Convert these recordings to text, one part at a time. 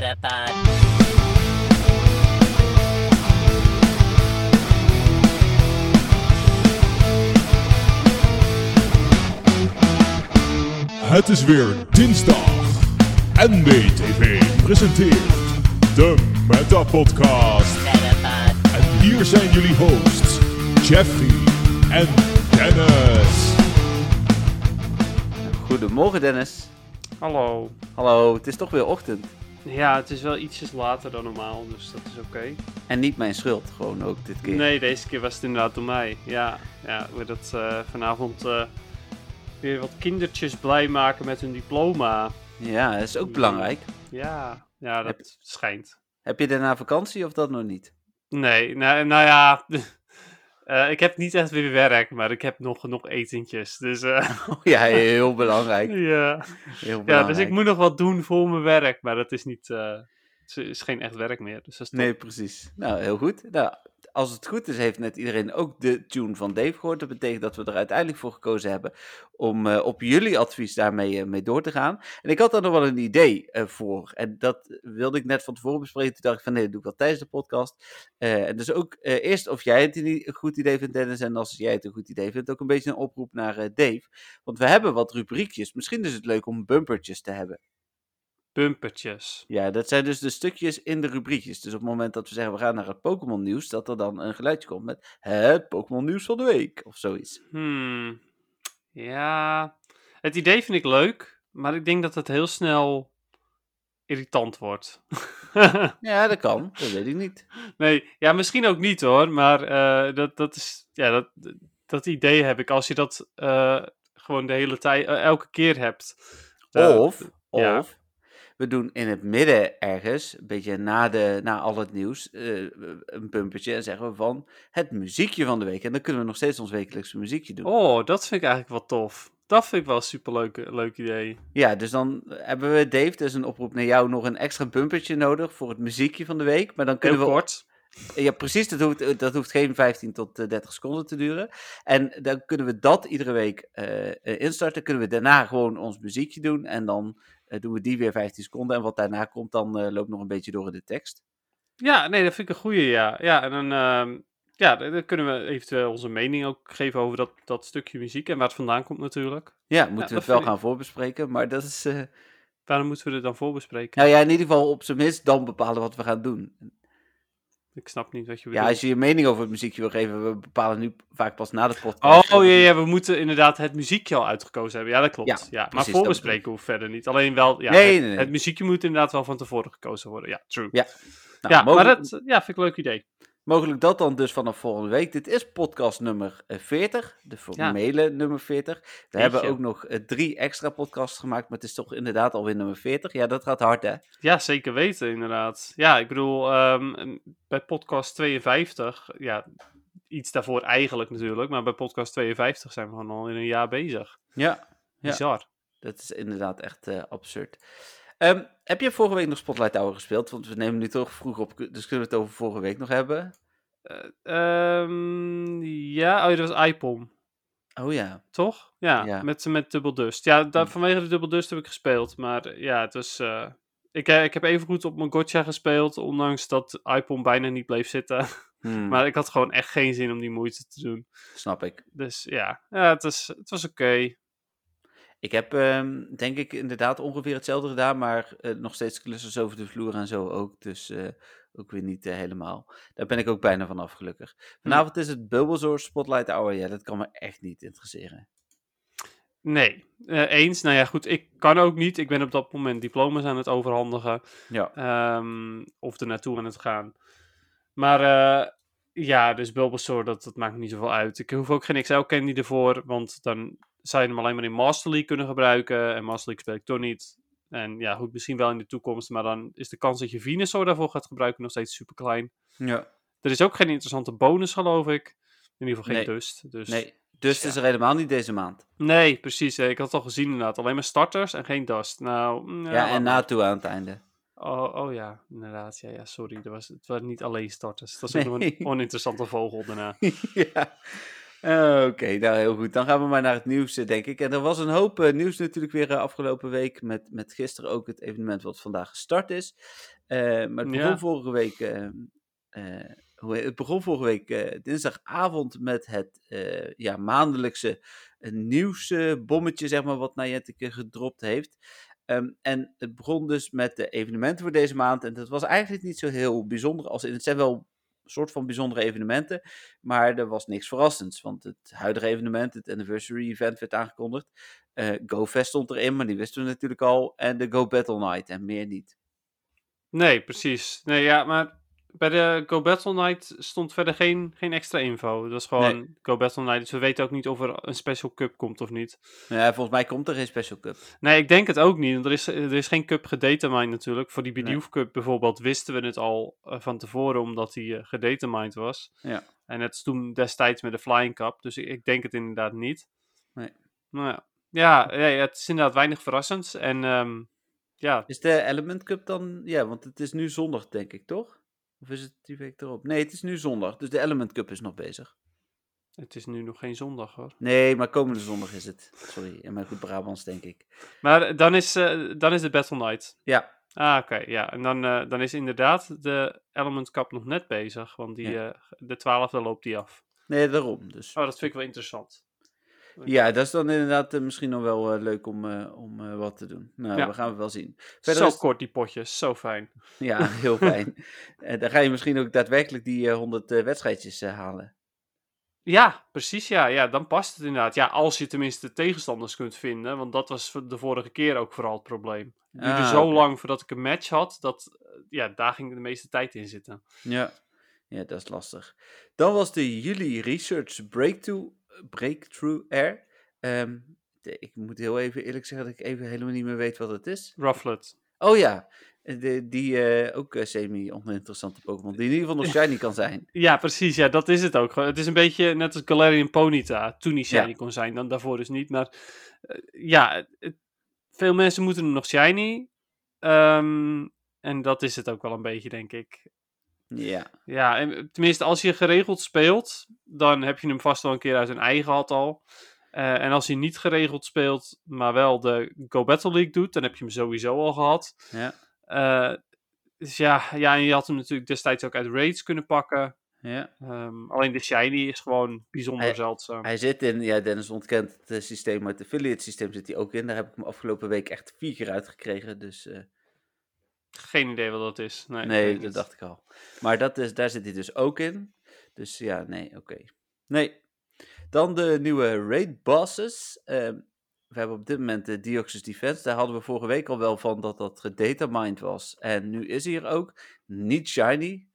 Metapod. Het is weer dinsdag. NBTV presenteert de Meta Podcast. En hier zijn jullie hosts, Jeffrey en Dennis. Goedemorgen Dennis. Hallo. Hallo, het is toch weer ochtend. Ja, het is wel ietsjes later dan normaal, dus dat is oké. En niet mijn schuld, gewoon ook dit keer. Nee, deze keer was het inderdaad door mij. Ja, ja we dat eh, vanavond eh, weer wat kindertjes blij maken met hun diploma. Ja, dat is ook belangrijk. Ja, ja dat Heb- schijnt. Heb je daarna vakantie of dat nog niet? Nee, nou, nou ja, eh, ik heb niet echt weer werk, maar ik heb nog genoeg etentjes. Dus eh, ja, heel belangrijk. ja. Heel ja, belangrijk. dus ik moet nog wat doen voor mijn werk, maar dat is niet, het is geen echt werk meer. Dus dat is. Nee, precies. Nou, heel goed. Nou, als het goed is, heeft net iedereen ook de tune van Dave gehoord. Dat betekent dat we er uiteindelijk voor gekozen hebben om eh, op jullie advies daarmee eh, mee door te gaan. En ik had daar nog wel een idee eh, voor. En dat wilde ik net van tevoren bespreken. Toen dacht ik van nee, dat doe ik wel tijdens de podcast. En dus ook eerst of jij het een goed idee vindt, Dennis. En als jij het een goed idee vindt, ook een beetje een oproep naar Dave. Want we hebben wat rubriekjes. Misschien is het leuk om bumpertjes te hebben. Bumpertjes. Ja, dat zijn dus de stukjes in de rubriekjes. Dus op het moment dat we zeggen we gaan naar het Pokémon nieuws, dat er dan een geluidje komt met het Pokémon nieuws van de week of zoiets. Hmm. Ja, het idee vind ik leuk, maar ik denk dat het heel snel irritant wordt. Ja, dat kan. Dat weet ik niet. nee, ja, misschien ook niet hoor, maar eh, dat, dat is, ja, dat, dat idee heb ik als je dat eh, gewoon de hele tijd, eh, elke keer hebt. Of, ja. We doen in het midden ergens, een beetje na, de, na al het nieuws, eh, een bumpertje en zeggen we van het muziekje van de week. En dan kunnen we nog steeds ons wekelijkse muziekje doen. Oh, dat vind ik eigenlijk wel tof. Dat vind ik wel een superleuk leuk idee. Ja, dus dan hebben we, Dave, dus een oproep naar jou, nog een extra bumpertje nodig voor het muziekje van de week. Maar dan kunnen Heel we kort. Ja, precies. Dat hoeft, dat hoeft geen 15 tot eh, 30 seconden te duren. En dan kunnen we dat iedere week eh, eh, instarten. Kunnen we daarna gewoon ons muziekje doen. En dan eh, doen we die weer 15 seconden. En wat daarna komt, dan eh, loopt nog een beetje door in de tekst. Ja, nee, dat vind ik een goeie, ja. Ja, en dan, ehm, ja, dan kunnen we eventueel onze mening ook geven over dat, dat stukje muziek en waar het vandaan komt natuurlijk. Ja, moeten we het wel ik- gaan voorbespreken. Maar dat is. eh, Waarom moeten we dit dan voorbespreken? nou ja, in ieder geval op zijn minst dan bepalen wat we gaan doen. Ik snap niet wat je Ja, bedoelt. als je je mening over het muziekje wil geven, we bepalen nu vaak pas na de podcast. Oh ja, ja, we moeten inderdaad het muziekje al uitgekozen hebben. Ja, dat klopt. Ja, Ja, maar voorbespreken hoeft verder niet. Alleen wel, ja, Nee, het, nee, nee. het muziekje moet inderdaad wel van tevoren gekozen worden. Ja, true. Ja, Nou, ja, maar dat ja, vind ik een leuk idee. Mogelijk dat dan dus vanaf volgende week. Dit is podcast nummer eh, 40, de formele nummer 40. We hebben ook nog eh, drie extra podcasts gemaakt, maar het is toch inderdaad alweer nummer 40. Ja, dat gaat hard hè? Ja, zeker weten, inderdaad. Ja, ik bedoel, ehm, bij podcast 52, ja, iets daarvoor eigenlijk natuurlijk, maar bij podcast 52 zijn we gewoon al in een jaar bezig. Ja, Ja. Bizar. dat is inderdaad echt eh, absurd. Ehm, heb je vorige week nog Spotlight Tower gespeeld? Want we nemen nu toch vroeg op, dus kunnen we het over vorige week nog hebben? Eh, ehm, ja, oh, dat was iPom, Oh ja, toch? Ja, Ja. Met, met Double Dust. Ja, daar, Hm. vanwege de Double Dust heb ik gespeeld, maar ja, het was... eh, ik, eh, ik heb even goed op mijn gotcha gespeeld, ondanks dat iPom bijna niet bleef zitten. Hmm, maar ik had gewoon echt geen zin om die moeite te doen. snap ik. Dus ja, ja het, was, het was oké. Ik heb ehm, denk ik inderdaad ongeveer hetzelfde gedaan, maar eh, nog steeds klussers over de vloer en zo ook. Dus eh, ook weer niet eh, helemaal. Daar ben ik ook bijna vanaf gelukkig. Vanavond is het Bulbasaur Spotlight Hour. Ja, dat kan me echt niet interesseren. Nee, eens. Nou ja, goed, ik kan ook niet. Ik ben op dat moment diploma's aan het overhandigen. Ja, ehm, of er naartoe aan het gaan. Maar ja, dus Bulbasaur, dat, dat maakt me niet zoveel uit. Ik hoef ook geen XL-candy ervoor, want dan zou je hem alleen maar in Master League kunnen gebruiken. En Master League speel ik toch niet. En ja, goed, misschien wel in de toekomst, maar dan is de kans dat je Venusaur daarvoor gaat gebruiken nog steeds super klein. ja. Er is ook geen interessante bonus, geloof ik. In ieder geval geen Nee. dust. Dus... nee. Dus het is er helemaal niet deze maand. Nee, precies. hè. Ik had het al gezien inderdaad. Alleen maar starters en geen dust. Nou, mm, Ja, en naartoe aan het einde. Oh, oh ja, inderdaad. Ja, ja, sorry. Dat was, het waren niet alleen starters. Dat was ook nog Nee. een oninteressante vogel daarna. ja. Oké, nou heel goed. Dan gaan we maar naar het nieuws, eh, denk ik. En er was een hoop eh, nieuws natuurlijk weer eh, afgelopen week. Met, met gisteren ook het evenement wat vandaag gestart is. Maar het begon Ja. vorige week. het begon vorige week dinsdagavond met het ja, maandelijkse nieuwsbommetje, zeg maar, wat Niantic gedropt heeft. Ehm, en het begon dus met de evenementen voor deze maand. En dat was eigenlijk niet zo heel bijzonder. Als in, het zijn wel soort van bijzondere evenementen. Maar er was niks verrassends. Want het huidige evenement, het anniversary event, werd aangekondigd. Eh GoFest stond erin, maar die wisten we natuurlijk al. En de Go Battle Night en meer niet. Nee, precies. Nee, ja, maar bij de Go Battle Night stond verder geen, geen extra info. Dat was gewoon Go Battle Night. Dus we weten ook niet of er een Special Cup komt of niet. Ja, volgens mij komt er geen Special Cup. Nee, ik denk het ook niet. Want er is, er is geen cup gedetermined natuurlijk. Voor die Nee. Bidoof Cup bijvoorbeeld wisten we het al eh, van tevoren, omdat die eh gedetermined was. Ja. En het is toen destijds met de Flying Cup. Dus ik, ik denk het inderdaad niet. Nee. Nou ja. Ja, ja, ja, het is inderdaad weinig verrassends. En ehm, ja, Is de Element Cup dan... Ja, want het is nu zondag, denk ik, toch? Of is het die week erop? Nee, het is nu zondag. Dus de Element Cup is nog bezig. het is nu nog geen zondag hoor. Nee, maar komende zondag is het. Sorry, in mijn goed Brabants, denk ik. Maar dan is, eh, dan is de Battle Night. Ja, Ah, oké, ja. En dan, eh, dan is inderdaad de Element Cup nog net bezig. Want die, Ja. eh, de twaalfde loopt die af. nee, daarom. Dus. Oh, dat vind ik wel interessant. Ja, dat is dan inderdaad eh, misschien nog wel eh, leuk om, eh, om wat te doen. Nou, Ja. we gaan het wel zien. Verder zo is- kort die potjes, zo fijn. Ja, heel fijn. Dan ga je misschien ook daadwerkelijk die eh, 100 eh, wedstrijdjes halen. Ja, precies ja. ja. Dan past het inderdaad. Ja, als je tenminste tegenstanders kunt vinden. Want dat was de vorige keer ook vooral het probleem. Het duurde Ah, zo lang voordat ik een match had. Dat, ja, daar ging de meeste tijd in zitten. Ja. ja, dat is lastig. Dan was de juli Research Breakthrough, Breakthrough Air. Ehm, de- ik moet heel even eerlijk zeggen dat ik even helemaal niet meer weet wat het is. Rufflet. Oh ja, eh, de, die eh, ook eh, semi-oninteressante Pokémon, die in ieder geval nog shiny kan zijn. Ja, precies. Ja, dat is het ook. Het is een beetje net als Galarian Ponyta. Toen die shiny Ja. kon zijn, dan daarvoor dus niet. Maar ja, het- veel mensen moeten hem nog shiny. Ehm, en dat is het ook wel een beetje, denk ik. Ja, Ja, en, eh, tenminste, als je geregeld speelt, dan heb je hem vast wel een keer uit een ei gehad al. Eh, en als je niet geregeld speelt, maar wel de Go Battle League doet, dan heb je hem sowieso al gehad. ja, Eh, dus ja, ja, en je had hem natuurlijk destijds ook uit raids kunnen pakken. ja. Ehm, alleen de shiny is gewoon bijzonder Hij- zeldzaam. Hij zit in, ja, Dennis ontkent het systeem, maar het affiliate systeem zit hij ook in. Daar heb ik hem afgelopen week echt vier keer uitgekregen. Dus Geen idee wat dat is. Nee, dat niet. dacht ik al. Maar dat is, daar zit hij dus ook in. Dus ja, nee, oké. Nee. Dan de nieuwe raid bosses. Ehm, we hebben op dit moment de Deoxys Defense. Daar hadden we vorige week al wel van dat dat gedatamined was. En nu is hij er ook. Niet shiny.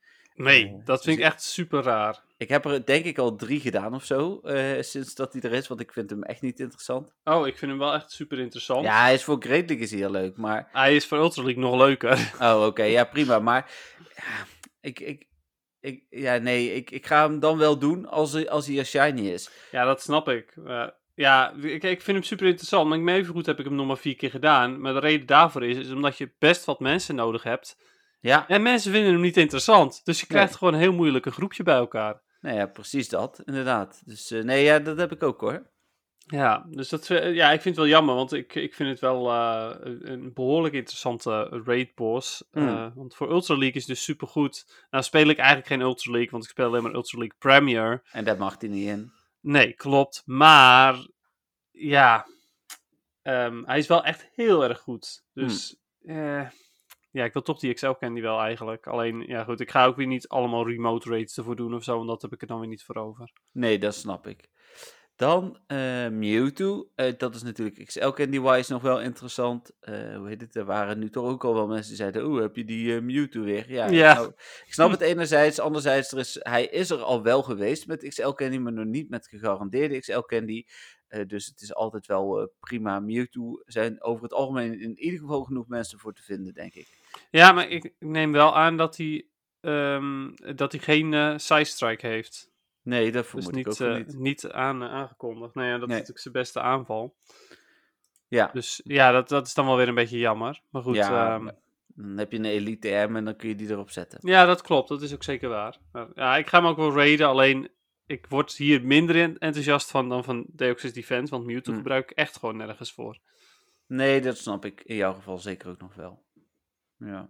Nee, Eh, dat vind ik dus- echt super raar. Ik heb er denk ik al drie gedaan of zo. eh, sinds dat hij er is. Want ik vind hem echt niet interessant. Oh, ik vind hem wel echt super interessant. Ja, hij is voor Great League is hij heel leuk. Maar Hij is voor Ultra League nog leuker. Oh, oké. Ja, prima. Maar ja, ik, ik, ik, ja, nee, ik, ik ga hem dan wel doen als, hij- als hij er shiny is. Ja, dat snap ik. Eh, ja, ik, ik vind hem super interessant. Maar ik me even goed heb ik hem nog maar vier keer gedaan. Maar de reden daarvoor is, is omdat je best wat mensen nodig hebt. Ja, En mensen vinden hem niet interessant. Dus je krijgt Nee. gewoon een heel moeilijk een groepje bij elkaar. nou ja, precies dat, inderdaad. Dus eh, nee, ja, dat heb ik ook hoor. Ja, dus dat, eh, ja, ik vind het wel jammer, want ik, ik vind het wel eh, een behoorlijk interessante raid boss. Hmm. Want voor Ultra League is het dus super goed. Nou speel ik eigenlijk geen Ultra League, want ik speel alleen maar Ultra League Premier. En daar mag hij niet in. Nee, klopt. Maar ja, ehm, hij is wel echt heel erg goed. Dus eh, ja, ik wil toch die XL Candy wel eigenlijk. Alleen, ja goed, ik ga ook weer niet allemaal remote raids ervoor doen of zo, want dat heb ik er dan weer niet voor over. Nee, dat snap ik. Dan eh, Mewtwo. Eh, dat is natuurlijk XL Candy-wise nog wel interessant. Eh, hoe heet het? Er waren nu toch ook al wel mensen die zeiden... Oeh, heb je die Mewtwo weer? Ja, Ja. nou, ik snap het enerzijds. Anderzijds, er is, hij is er al wel geweest met XL Candy... maar nog niet met gegarandeerde XL Candy. Eh, dus het is altijd wel eh, prima. Mewtwo zijn over het algemeen in ieder geval genoeg mensen voor te vinden, denk ik. Ja, maar ik neem wel aan dat hij, ehm, dat hij geen eh side strike heeft. Nee, dat Dus vermoed ik niet, ook wel eh, niet. niet aan, aangekondigd. Nou ja, dat Nee. is natuurlijk zijn beste aanval. Ja, Dus ja, dat, dat is dan wel weer een beetje jammer. Maar goed, ja ehm, dan heb je een elite M en dan kun je die erop zetten. Ja, dat klopt. Dat is ook zeker waar. Maar, ja, ik ga hem ook wel raiden. Alleen, ik word hier minder en- enthousiast van dan van Deoxys Defense, want Mewtwo Hm. gebruik ik echt gewoon nergens voor. Nee, dat snap ik in jouw geval zeker ook nog wel. Ja.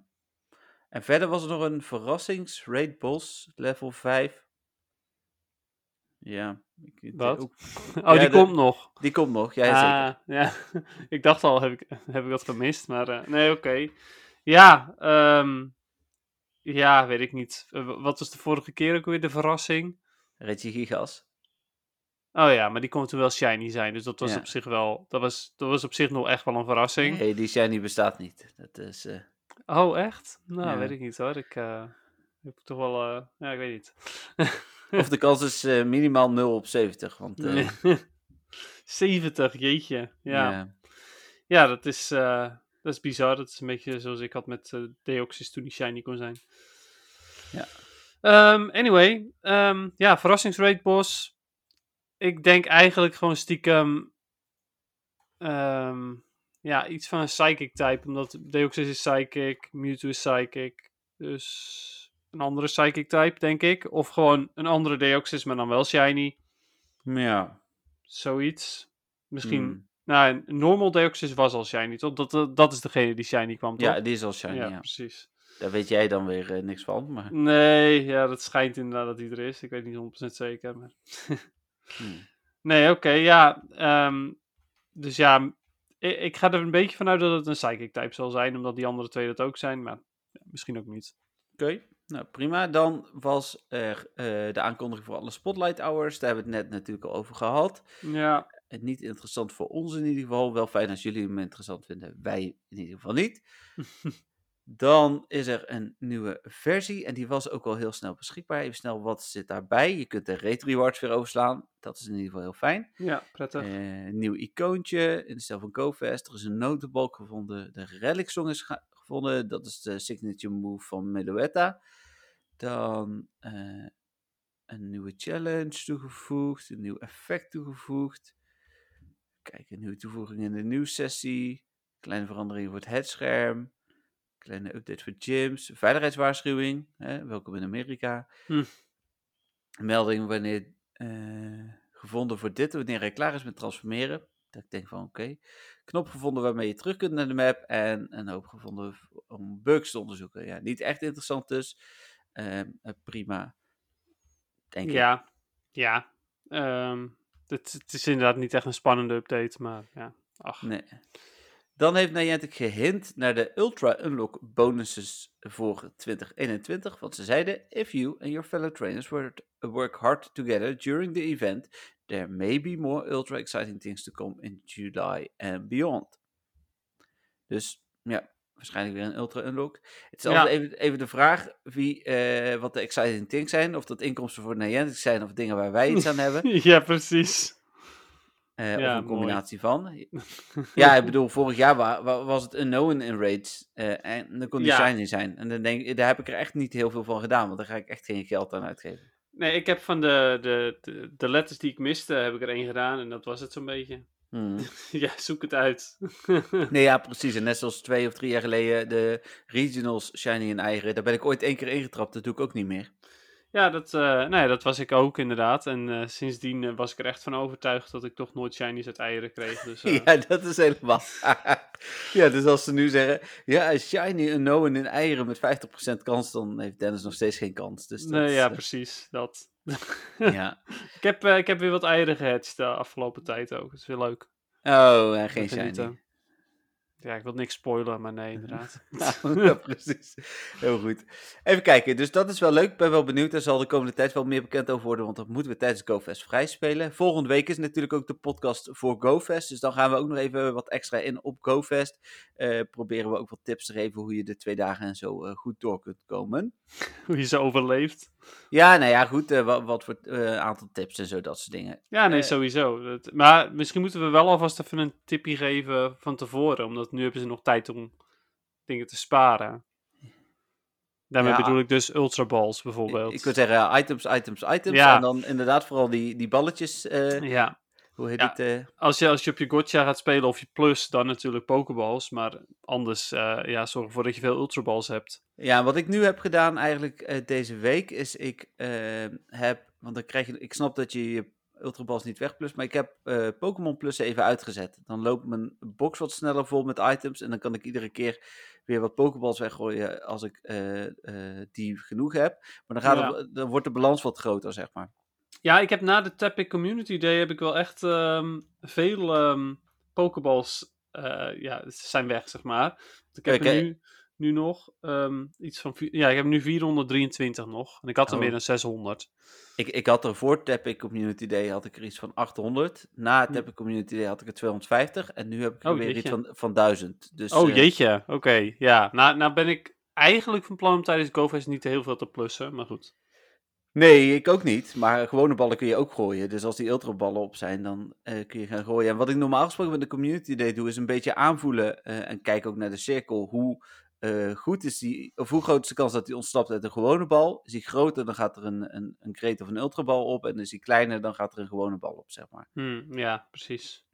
En verder was er nog een verrassings Raid Boss level 5. Ja. ik- Wat? ook- Oh, die de- komt nog. die komt nog, ja, zeker. ah, ja. ik dacht al, heb ik, heb ik dat gemist, maar eh, nee, oké. Ja, ehm, ja, weet ik niet. Eh, wat was de vorige keer ook weer de verrassing? Regigigas. Oh ja, maar die kon toen wel shiny zijn, dus dat was Ja. op zich wel, dat was, dat was op zich nog echt wel een verrassing. Nee, die shiny bestaat niet. Dat is... eh, Oh, echt? Nou, Ja. weet ik niet hoor. Ik eh, heb toch wel, eh, ja, ik weet niet. Of de kans is minimaal 0 op 70. Want eh, 70, jeetje. Ja. ja. Ja, dat is, dat is bizar. Dat is een beetje zoals ik had met Deoxys toen die shiny kon zijn. Ja. Ehm, anyway, ehm, ja, verrassingsrate boss. Ik denk eigenlijk gewoon stiekem ehm, ja, iets van een psychic type. Omdat Deoxys is psychic, Mewtwo is psychic. Dus een andere psychic type, denk ik. Of gewoon een andere Deoxys, maar dan wel shiny. ja. Zoiets. Misschien Hmm. nou, een normal Deoxys was al shiny, toch? Dat, dat, dat is degene die shiny kwam, toch? Ja, die is al shiny, ja, ja. precies. Daar weet jij dan weer eh, niks van, maar... Nee, ja, dat schijnt inderdaad dat die er is. Ik weet niet 100% zeker. Maar... Hmm. Nee, oké, ja. ehm, dus ja, ik, ik ga er een beetje vanuit dat het een psychic type zal zijn, omdat die andere twee dat ook zijn, maar ja, misschien ook niet. Oké, nou prima. Dan was er eh, de aankondiging voor alle Spotlight Hours. Daar hebben we het net natuurlijk al over gehad. Ja, Het niet interessant voor ons in ieder geval. Wel fijn als jullie hem interessant vinden. Wij in ieder geval niet. Dan is er een nieuwe versie. En die was ook al heel snel beschikbaar. Even snel, wat zit daarbij? Je kunt de rate rewards weer overslaan. Dat is in ieder geval heel fijn. ja, prettig. Eh, een nieuw icoontje in de stijl van GoFest. Er is een notenbalk gevonden. De Relic Song is gevonden. Dat is de signature move van Meloetta. Dan eh, een nieuwe challenge toegevoegd. Een nieuw effect toegevoegd. Kijk, een nieuwe toevoeging in de nieuwssessie. Kleine verandering voor het headscherm. Kleine update voor gyms. Veiligheidswaarschuwing. Hè, welkom in Amerika. Hm. Melding wanneer eh, gevonden voor dit, wanneer hij klaar is met transformeren. Dat ik denk van oké. Knop gevonden waarmee je terug kunt naar de map. En een hoop gevonden om bugs te onderzoeken. Ja, niet echt interessant dus. Ehm, eh, prima. Denk ik. Ja, ja. Ehm, het, het is inderdaad niet echt een spannende update, maar ja, ach. Nee. Dan heeft Niantic gehint naar de Ultra Unlock bonuses voor 2021. Want ze zeiden: If you and your fellow trainers work, hard together during the event, there may be more ultra exciting things to come in July and beyond. Dus ja, waarschijnlijk weer een Ultra Unlock. Het is Ja. altijd even, even de vraag wie, eh, wat de exciting things zijn. Of dat inkomsten voor Niantic zijn of dingen waar wij iets aan hebben. ja, precies. Eh, Ja, of een mooi. combinatie van. Ja, ik bedoel, vorig jaar wa- wa- was het unknown in raids. eh, en dan kon die Ja. shiny zijn. En dan denk daar heb ik er echt niet heel veel van gedaan. Want daar ga ik echt geen geld aan uitgeven. Nee, ik heb van de, de, de, de letters die ik miste, heb ik er één gedaan en dat was het zo'n beetje. Hmm. ja, zoek het uit. Nee, ja, precies. En net zoals twee of drie jaar geleden de regionals shiny en eieren. Daar ben ik ooit één keer ingetrapt. Dat doe ik ook niet meer. Ja, dat, eh, nee, dat was ik ook inderdaad. En eh, sindsdien eh, was ik er echt van overtuigd dat ik toch nooit shinies uit eieren kreeg. Dus, Ja, dat is helemaal. ja, dus als ze nu zeggen, ja, shiny unknown in eieren met 50% kans, dan heeft Dennis nog steeds geen kans. Dus dat nee, ja, precies. Dat. ja. ik, heb, ik heb weer wat eieren gehatcht de afgelopen tijd ook. Dat is weer leuk. Oh, en geen shiny. Ja, ik wil niks spoilen, maar nee, inderdaad. Nou, ja, precies. Heel goed. Even kijken, dus dat is wel leuk. Ik ben wel benieuwd. Daar zal de komende tijd wel meer bekend over worden, want dat moeten we tijdens GoFest vrij spelen. Volgende week is natuurlijk ook de podcast voor GoFest, dus dan gaan we ook nog even wat extra in op GoFest. Eh, proberen we ook wat tips te geven hoe je de twee dagen en zo eh, goed door kunt komen. Hoe je ze overleeft. Ja, nou ja, goed. eh, wat, wat voor eh, aantal tips en zo, dat soort dingen. Ja, nee, Eh, sowieso. Dat- maar misschien moeten we wel alvast even een tipje geven van tevoren. Omdat nu hebben ze nog tijd om dingen te sparen. Daarmee Ja. bedoel ik dus Ultra Balls bijvoorbeeld. Ik wil zeggen, items, items, items. Ja. En dan inderdaad vooral die, die balletjes. Ja, hoe heet Ja. eh, als je, als je op je Gotcha gaat spelen of je Plus, dan natuurlijk Pokeballs. Maar anders, eh, ja, zorg ervoor dat je veel Ultra Balls hebt. Ja, wat ik nu heb gedaan eigenlijk eh, deze week is ik heb want dan krijg je, ik snap dat je je Ultraballs niet wegplust, maar ik heb Pokémon Plus even uitgezet. Dan loopt mijn box wat sneller vol met items en dan kan ik iedere keer weer wat Pokéballs weggooien als ik die genoeg heb. Maar dan, gaat Ja. het- dan wordt de balans wat groter, zeg maar. Ja, ik heb na de Tapic Community Day heb ik wel echt ehm, veel ehm Pokeballs eh, ja, ze zijn weg, zeg maar. Ik heb nu, nu nog ehm, iets van... Ja, ik heb nu 423 nog. En ik had er Oh. meer dan 600. Ik, ik had er voor Tapping Community Day had ik er iets van 800. Na Hm. Tapping Community Day had ik er 250. En nu heb ik er Oh, weer iets van, van 1000. Dus, oh, eh, jeetje. Oké, ja. Nou, nou ben ik eigenlijk van plan om tijdens GoFest niet heel veel te plussen. Maar goed. Nee, ik ook niet. Maar gewone ballen kun je ook gooien. Dus als die ultraballen op zijn, dan eh, kun je gaan gooien. En wat ik normaal gesproken met de community day doe, is een beetje aanvoelen. eh, en kijk ook naar de cirkel. Hoe eh, goed is die, of hoe groot is de kans dat die ontsnapt uit een gewone bal? Is die groter, dan gaat er een, een, een kreet of een ultrabal op. En is die kleiner, dan gaat er een gewone bal op, zeg maar. Hm, ja, precies.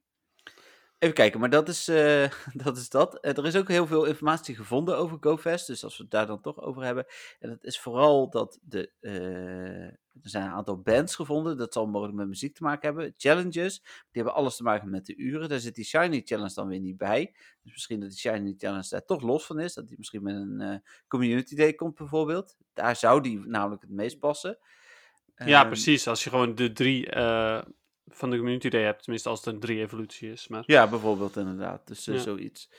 Even kijken, maar dat is, eh, dat is dat. Eh, er is ook heel veel informatie gevonden over GoFest, dus als we het daar dan toch over hebben. En dat is vooral dat de, eh, er zijn een aantal bands gevonden, dat zal mogelijk met muziek te maken hebben. Challenges, die hebben alles te maken met de uren. Daar zit die Shiny Challenge dan weer niet bij. Dus misschien dat die Shiny Challenge daar toch los van is, dat die misschien met een Community Day komt bijvoorbeeld. Daar zou die namelijk het meest passen. ja, Ehm, precies. Als je gewoon de drie van de Community Day hebt. Tenminste, als het een drie evolutie is. Maar... Ja, bijvoorbeeld inderdaad. Dus eh, Ja. zoiets.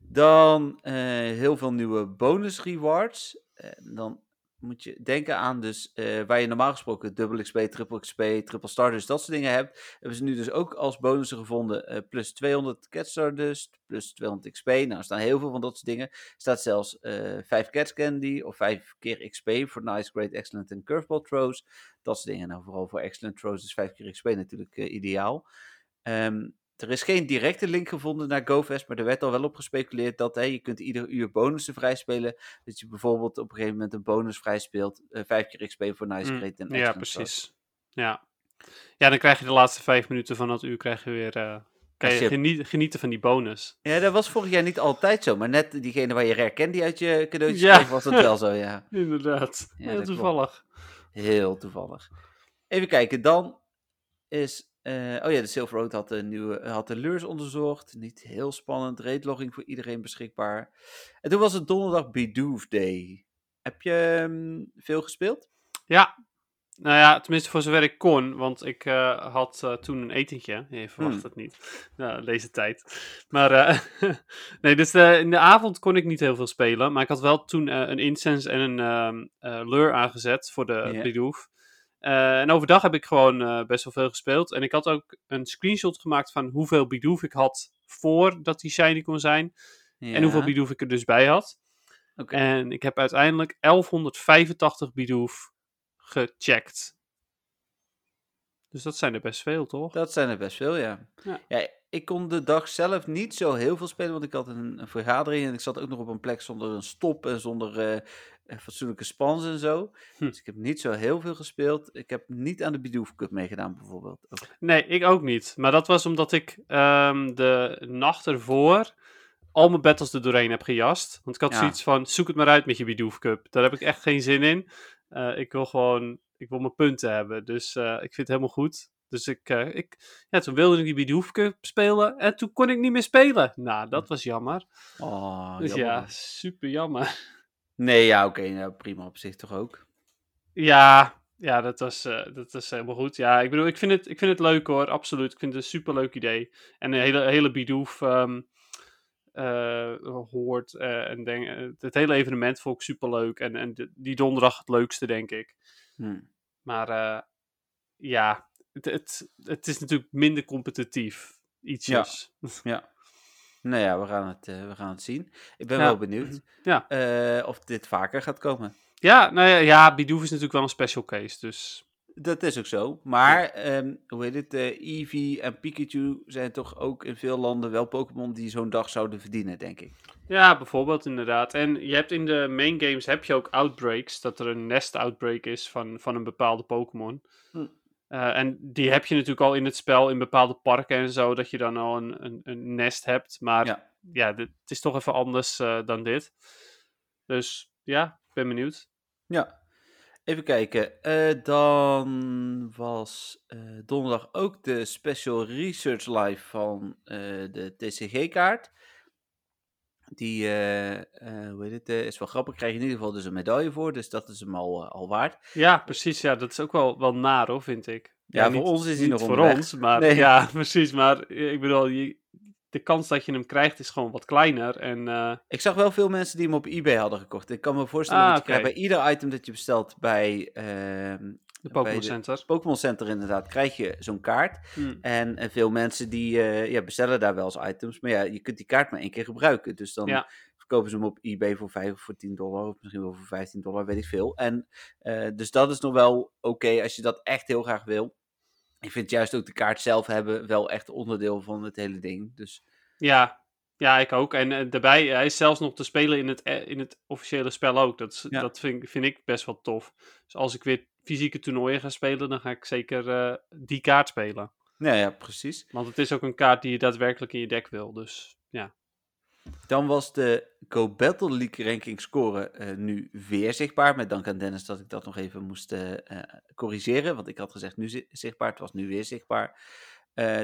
Dan eh, heel veel nieuwe bonus rewards. En dan moet je denken aan dus eh, waar je normaal gesproken dubbel XP, triple XP, triple Stardust, dat soort dingen hebt. Hebben ze nu dus ook als bonussen gevonden eh, plus 200 Cat Stardust, plus 200 XP. Nou, er staan heel veel van dat soort dingen. Er staat zelfs eh 5 Cat Candy of 5 keer XP voor Nice, Great, Excellent en Curveball Throws. Dat soort dingen. Nou, vooral voor Excellent Throws is 5 keer XP natuurlijk ideaal. Ehm, er is geen directe link gevonden naar GoFest, maar er werd al wel op gespeculeerd dat hè, je kunt ieder uur bonussen vrijspelen. Dat je bijvoorbeeld op een gegeven moment een bonus vrijspeelt. eh vijf keer XP voor Nice, Mm, Great en Ja, precies. Ja. ja, dan krijg je de laatste vijf minuten van dat uur krijg je weer... eh, kan je je- geniet- genieten van die bonus. Ja, dat was vorig jaar niet altijd zo, maar net diegene waar je rare candy uit je cadeautjes Ja. kreeg, was dat wel zo, ja. Inderdaad. Ja, Heel klopt. toevallig. Heel toevallig. Even kijken, dan is. Eh, oh ja, de Silver Road had de, nieuwe, had de lures onderzocht. Niet heel spannend. Raidlogging voor iedereen beschikbaar. En toen was het donderdag Bidoof Day. Heb je ehm, veel gespeeld? Ja. Nou ja, tenminste voor zover ik kon, want ik eh, had eh, toen een etentje. Je verwacht Hmm. het niet, nou, deze tijd. Maar nee, dus in de avond kon ik niet heel veel spelen. Maar ik had wel toen een incense en een ehm eh, lure aangezet voor de Ja. Bidoof. Eh, en overdag heb ik gewoon eh, best wel veel gespeeld. En ik had ook een screenshot gemaakt van hoeveel Bidoof ik had voordat die shiny kon zijn. En hoeveel Bidoof ik er dus bij had. En ik heb uiteindelijk 1185 Bidoof gecheckt. Dus dat zijn er best veel, toch? Dat zijn er best veel, ja. Ja. ja. Ik kon de dag zelf niet zo heel veel spelen, want ik had een, een vergadering en ik zat ook nog op een plek zonder een stop en zonder eh, eh, fatsoenlijke spans en zo. Hm. Dus ik heb niet zo heel veel gespeeld. Ik heb niet aan de Bidoof Cup meegedaan, bijvoorbeeld. Ook. Nee, ik ook niet. Maar dat was omdat ik ehm, de nacht ervoor al mijn battles er doorheen heb gejast. Want ik had Ja. zoiets van, zoek het maar uit met je Bidoof Cup. Daar heb ik echt geen zin in. Eh, ik wil gewoon, ik wil mijn punten hebben. Dus eh, ik vind het helemaal goed. Dus ik, eh, ik, ja, toen wilde ik die Bidoof Cup spelen en toen kon ik niet meer spelen. Nou, dat was jammer. Oh, dus jammer. ja, super jammer. Nee, ja, oké. nou, prima op zich toch ook. Ja, ja dat, was, eh, dat was helemaal goed. Ja, ik bedoel, ik vind het, ik vind het leuk hoor, absoluut. Ik vind het een superleuk idee. En een hele, hele Bidoof ehm eh, hoort eh, en denk, het hele evenement vond ik superleuk. En, en de- die donderdag het leukste, denk ik. Hm. Maar ja, het, het, het is natuurlijk minder competitief. Ietsjes. Ja. Nou ja, we gaan het, eh, we gaan het zien. Ik ben Ja. wel benieuwd Ja. eh, of dit vaker gaat komen. Ja, nou ja, ja, Bidoof is natuurlijk wel een special case. Dus Dat is ook zo. Maar, ehm, hoe heet het? eh Eevee en Pikachu zijn toch ook in veel landen wel Pokémon die zo'n dag zouden verdienen, denk ik. Ja, bijvoorbeeld inderdaad. En je hebt in de main games heb je ook outbreaks, dat er een nest outbreak is van, van een bepaalde Pokémon. Hm. Eh, en die heb je natuurlijk al in het spel, in bepaalde parken en zo, dat je dan al een, een, een nest hebt. Maar ja, Ja. dit, het is toch even anders eh, dan dit. Dus ja, ik ben benieuwd. Ja. Even kijken. eh, dan was donderdag ook de Special Research Live van de TCG-kaart. Die, eh, eh, hoe heet het, eh, is wel grappig. Krijg je in ieder geval dus een medaille voor. Dus dat is hem al, al waard. Ja, precies. Ja, dat is ook wel, wel naar hoor, vind ik. Ja, voor niet- ons is hij nog voor onderweg. ons, maar Nee. ja, precies. Maar ik bedoel, je, de kans dat je hem krijgt is gewoon wat kleiner. En Ik zag wel veel mensen die hem op eBay hadden gekocht. Ik kan me voorstellen Ah, dat je bij ieder item dat je bestelt bij ehm, de Pokémon Center. Pokémon Center inderdaad, krijg je zo'n kaart. Hm. En, en veel mensen die eh, ja, bestellen daar wel eens items. Maar ja, je kunt die kaart maar één keer gebruiken. Dus dan Ja. verkopen ze hem op eBay voor 5 of voor 10 dollar. Of misschien wel voor 15 dollar, weet ik veel. En eh, dus dat is nog wel oké als je dat echt heel graag wil. Ik vind juist ook de kaart zelf hebben wel echt onderdeel van het hele ding. Dus Ja, ja, ik ook. En eh, daarbij, hij is zelfs nog te spelen in het, eh, in het officiële spel ook. Dat, Ja. dat vind, vind ik best wel tof. Dus als ik weer fysieke toernooien ga spelen, dan ga ik zeker eh, die kaart spelen. nou ja, precies. Want het is ook een kaart die je daadwerkelijk in je deck wil. Dus ja. Dan was de Go Battle League ranking score eh, nu weer zichtbaar. Met dank aan Dennis dat ik dat nog even moest eh, corrigeren. Want ik had gezegd nu zi- zichtbaar, het was nu weer zichtbaar.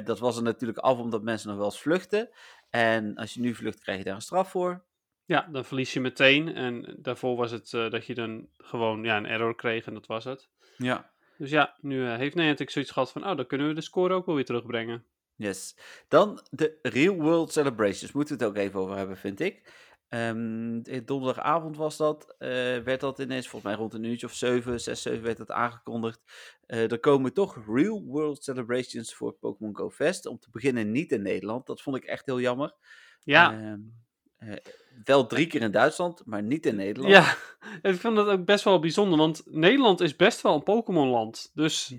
Dat was er natuurlijk af omdat mensen nog wel eens vluchten. En als je nu vlucht, krijg je daar een straf voor. Ja, dan verlies je meteen. En daarvoor was het eh, dat je dan gewoon ja, een error kreeg en dat was het. Ja. Dus ja, nu eh, heeft Niantic zoiets gehad van, oh, dan kunnen we de score ook wel weer terugbrengen. Yes. Dan de Real World Celebrations. Moeten we het ook even over hebben, vind ik. De- donderdagavond was dat. eh, werd dat ineens, volgens mij rond een uurtje of 7, 6, 7 werd dat aangekondigd. Er komen toch Real World Celebrations voor Pokémon Go Fest. Om te beginnen niet in Nederland. Dat vond ik echt heel jammer. Ja, Ehm, eh, wel drie keer in Duitsland, maar niet in Nederland. Ja, ik vind dat ook best wel bijzonder, want Nederland is best wel een Pokémon-land. Dus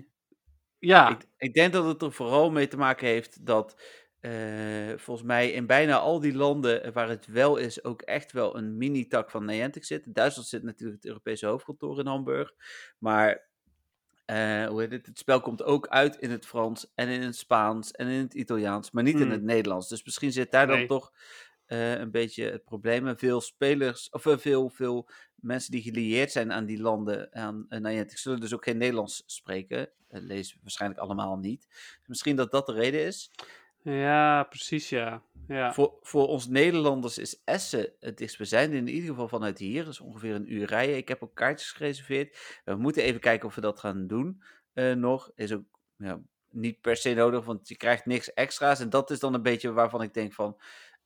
ja, Ik, ik denk dat het er vooral mee te maken heeft dat eh, volgens mij in bijna al die landen waar het wel is, ook echt wel een mini-tak van Niantic zit. In Duitsland zit natuurlijk het Europese hoofdkantoor in Hamburg. Maar eh, hoe heet het? het spel komt ook uit in het Frans en in het Spaans en in het Italiaans, maar niet in Hmm. het Nederlands. Dus misschien zit daar dan toch eh, een beetje het probleem. En veel spelers, of eh, veel, veel mensen die gelieerd zijn aan die landen, aan uh, Niantic, zullen dus ook geen Nederlands spreken. Lezen waarschijnlijk allemaal niet. Dus misschien dat dat de reden is. ja, precies ja. ja. Voor, voor ons Nederlanders is Essen het dichtstbijzijnde, in ieder geval vanuit hier. Dat is ongeveer een uur rijden. Ik heb ook kaartjes gereserveerd. We moeten even kijken of we dat gaan doen nog. Is ook ja, niet per se nodig, want je krijgt niks extra's. En dat is dan een beetje waarvan ik denk van...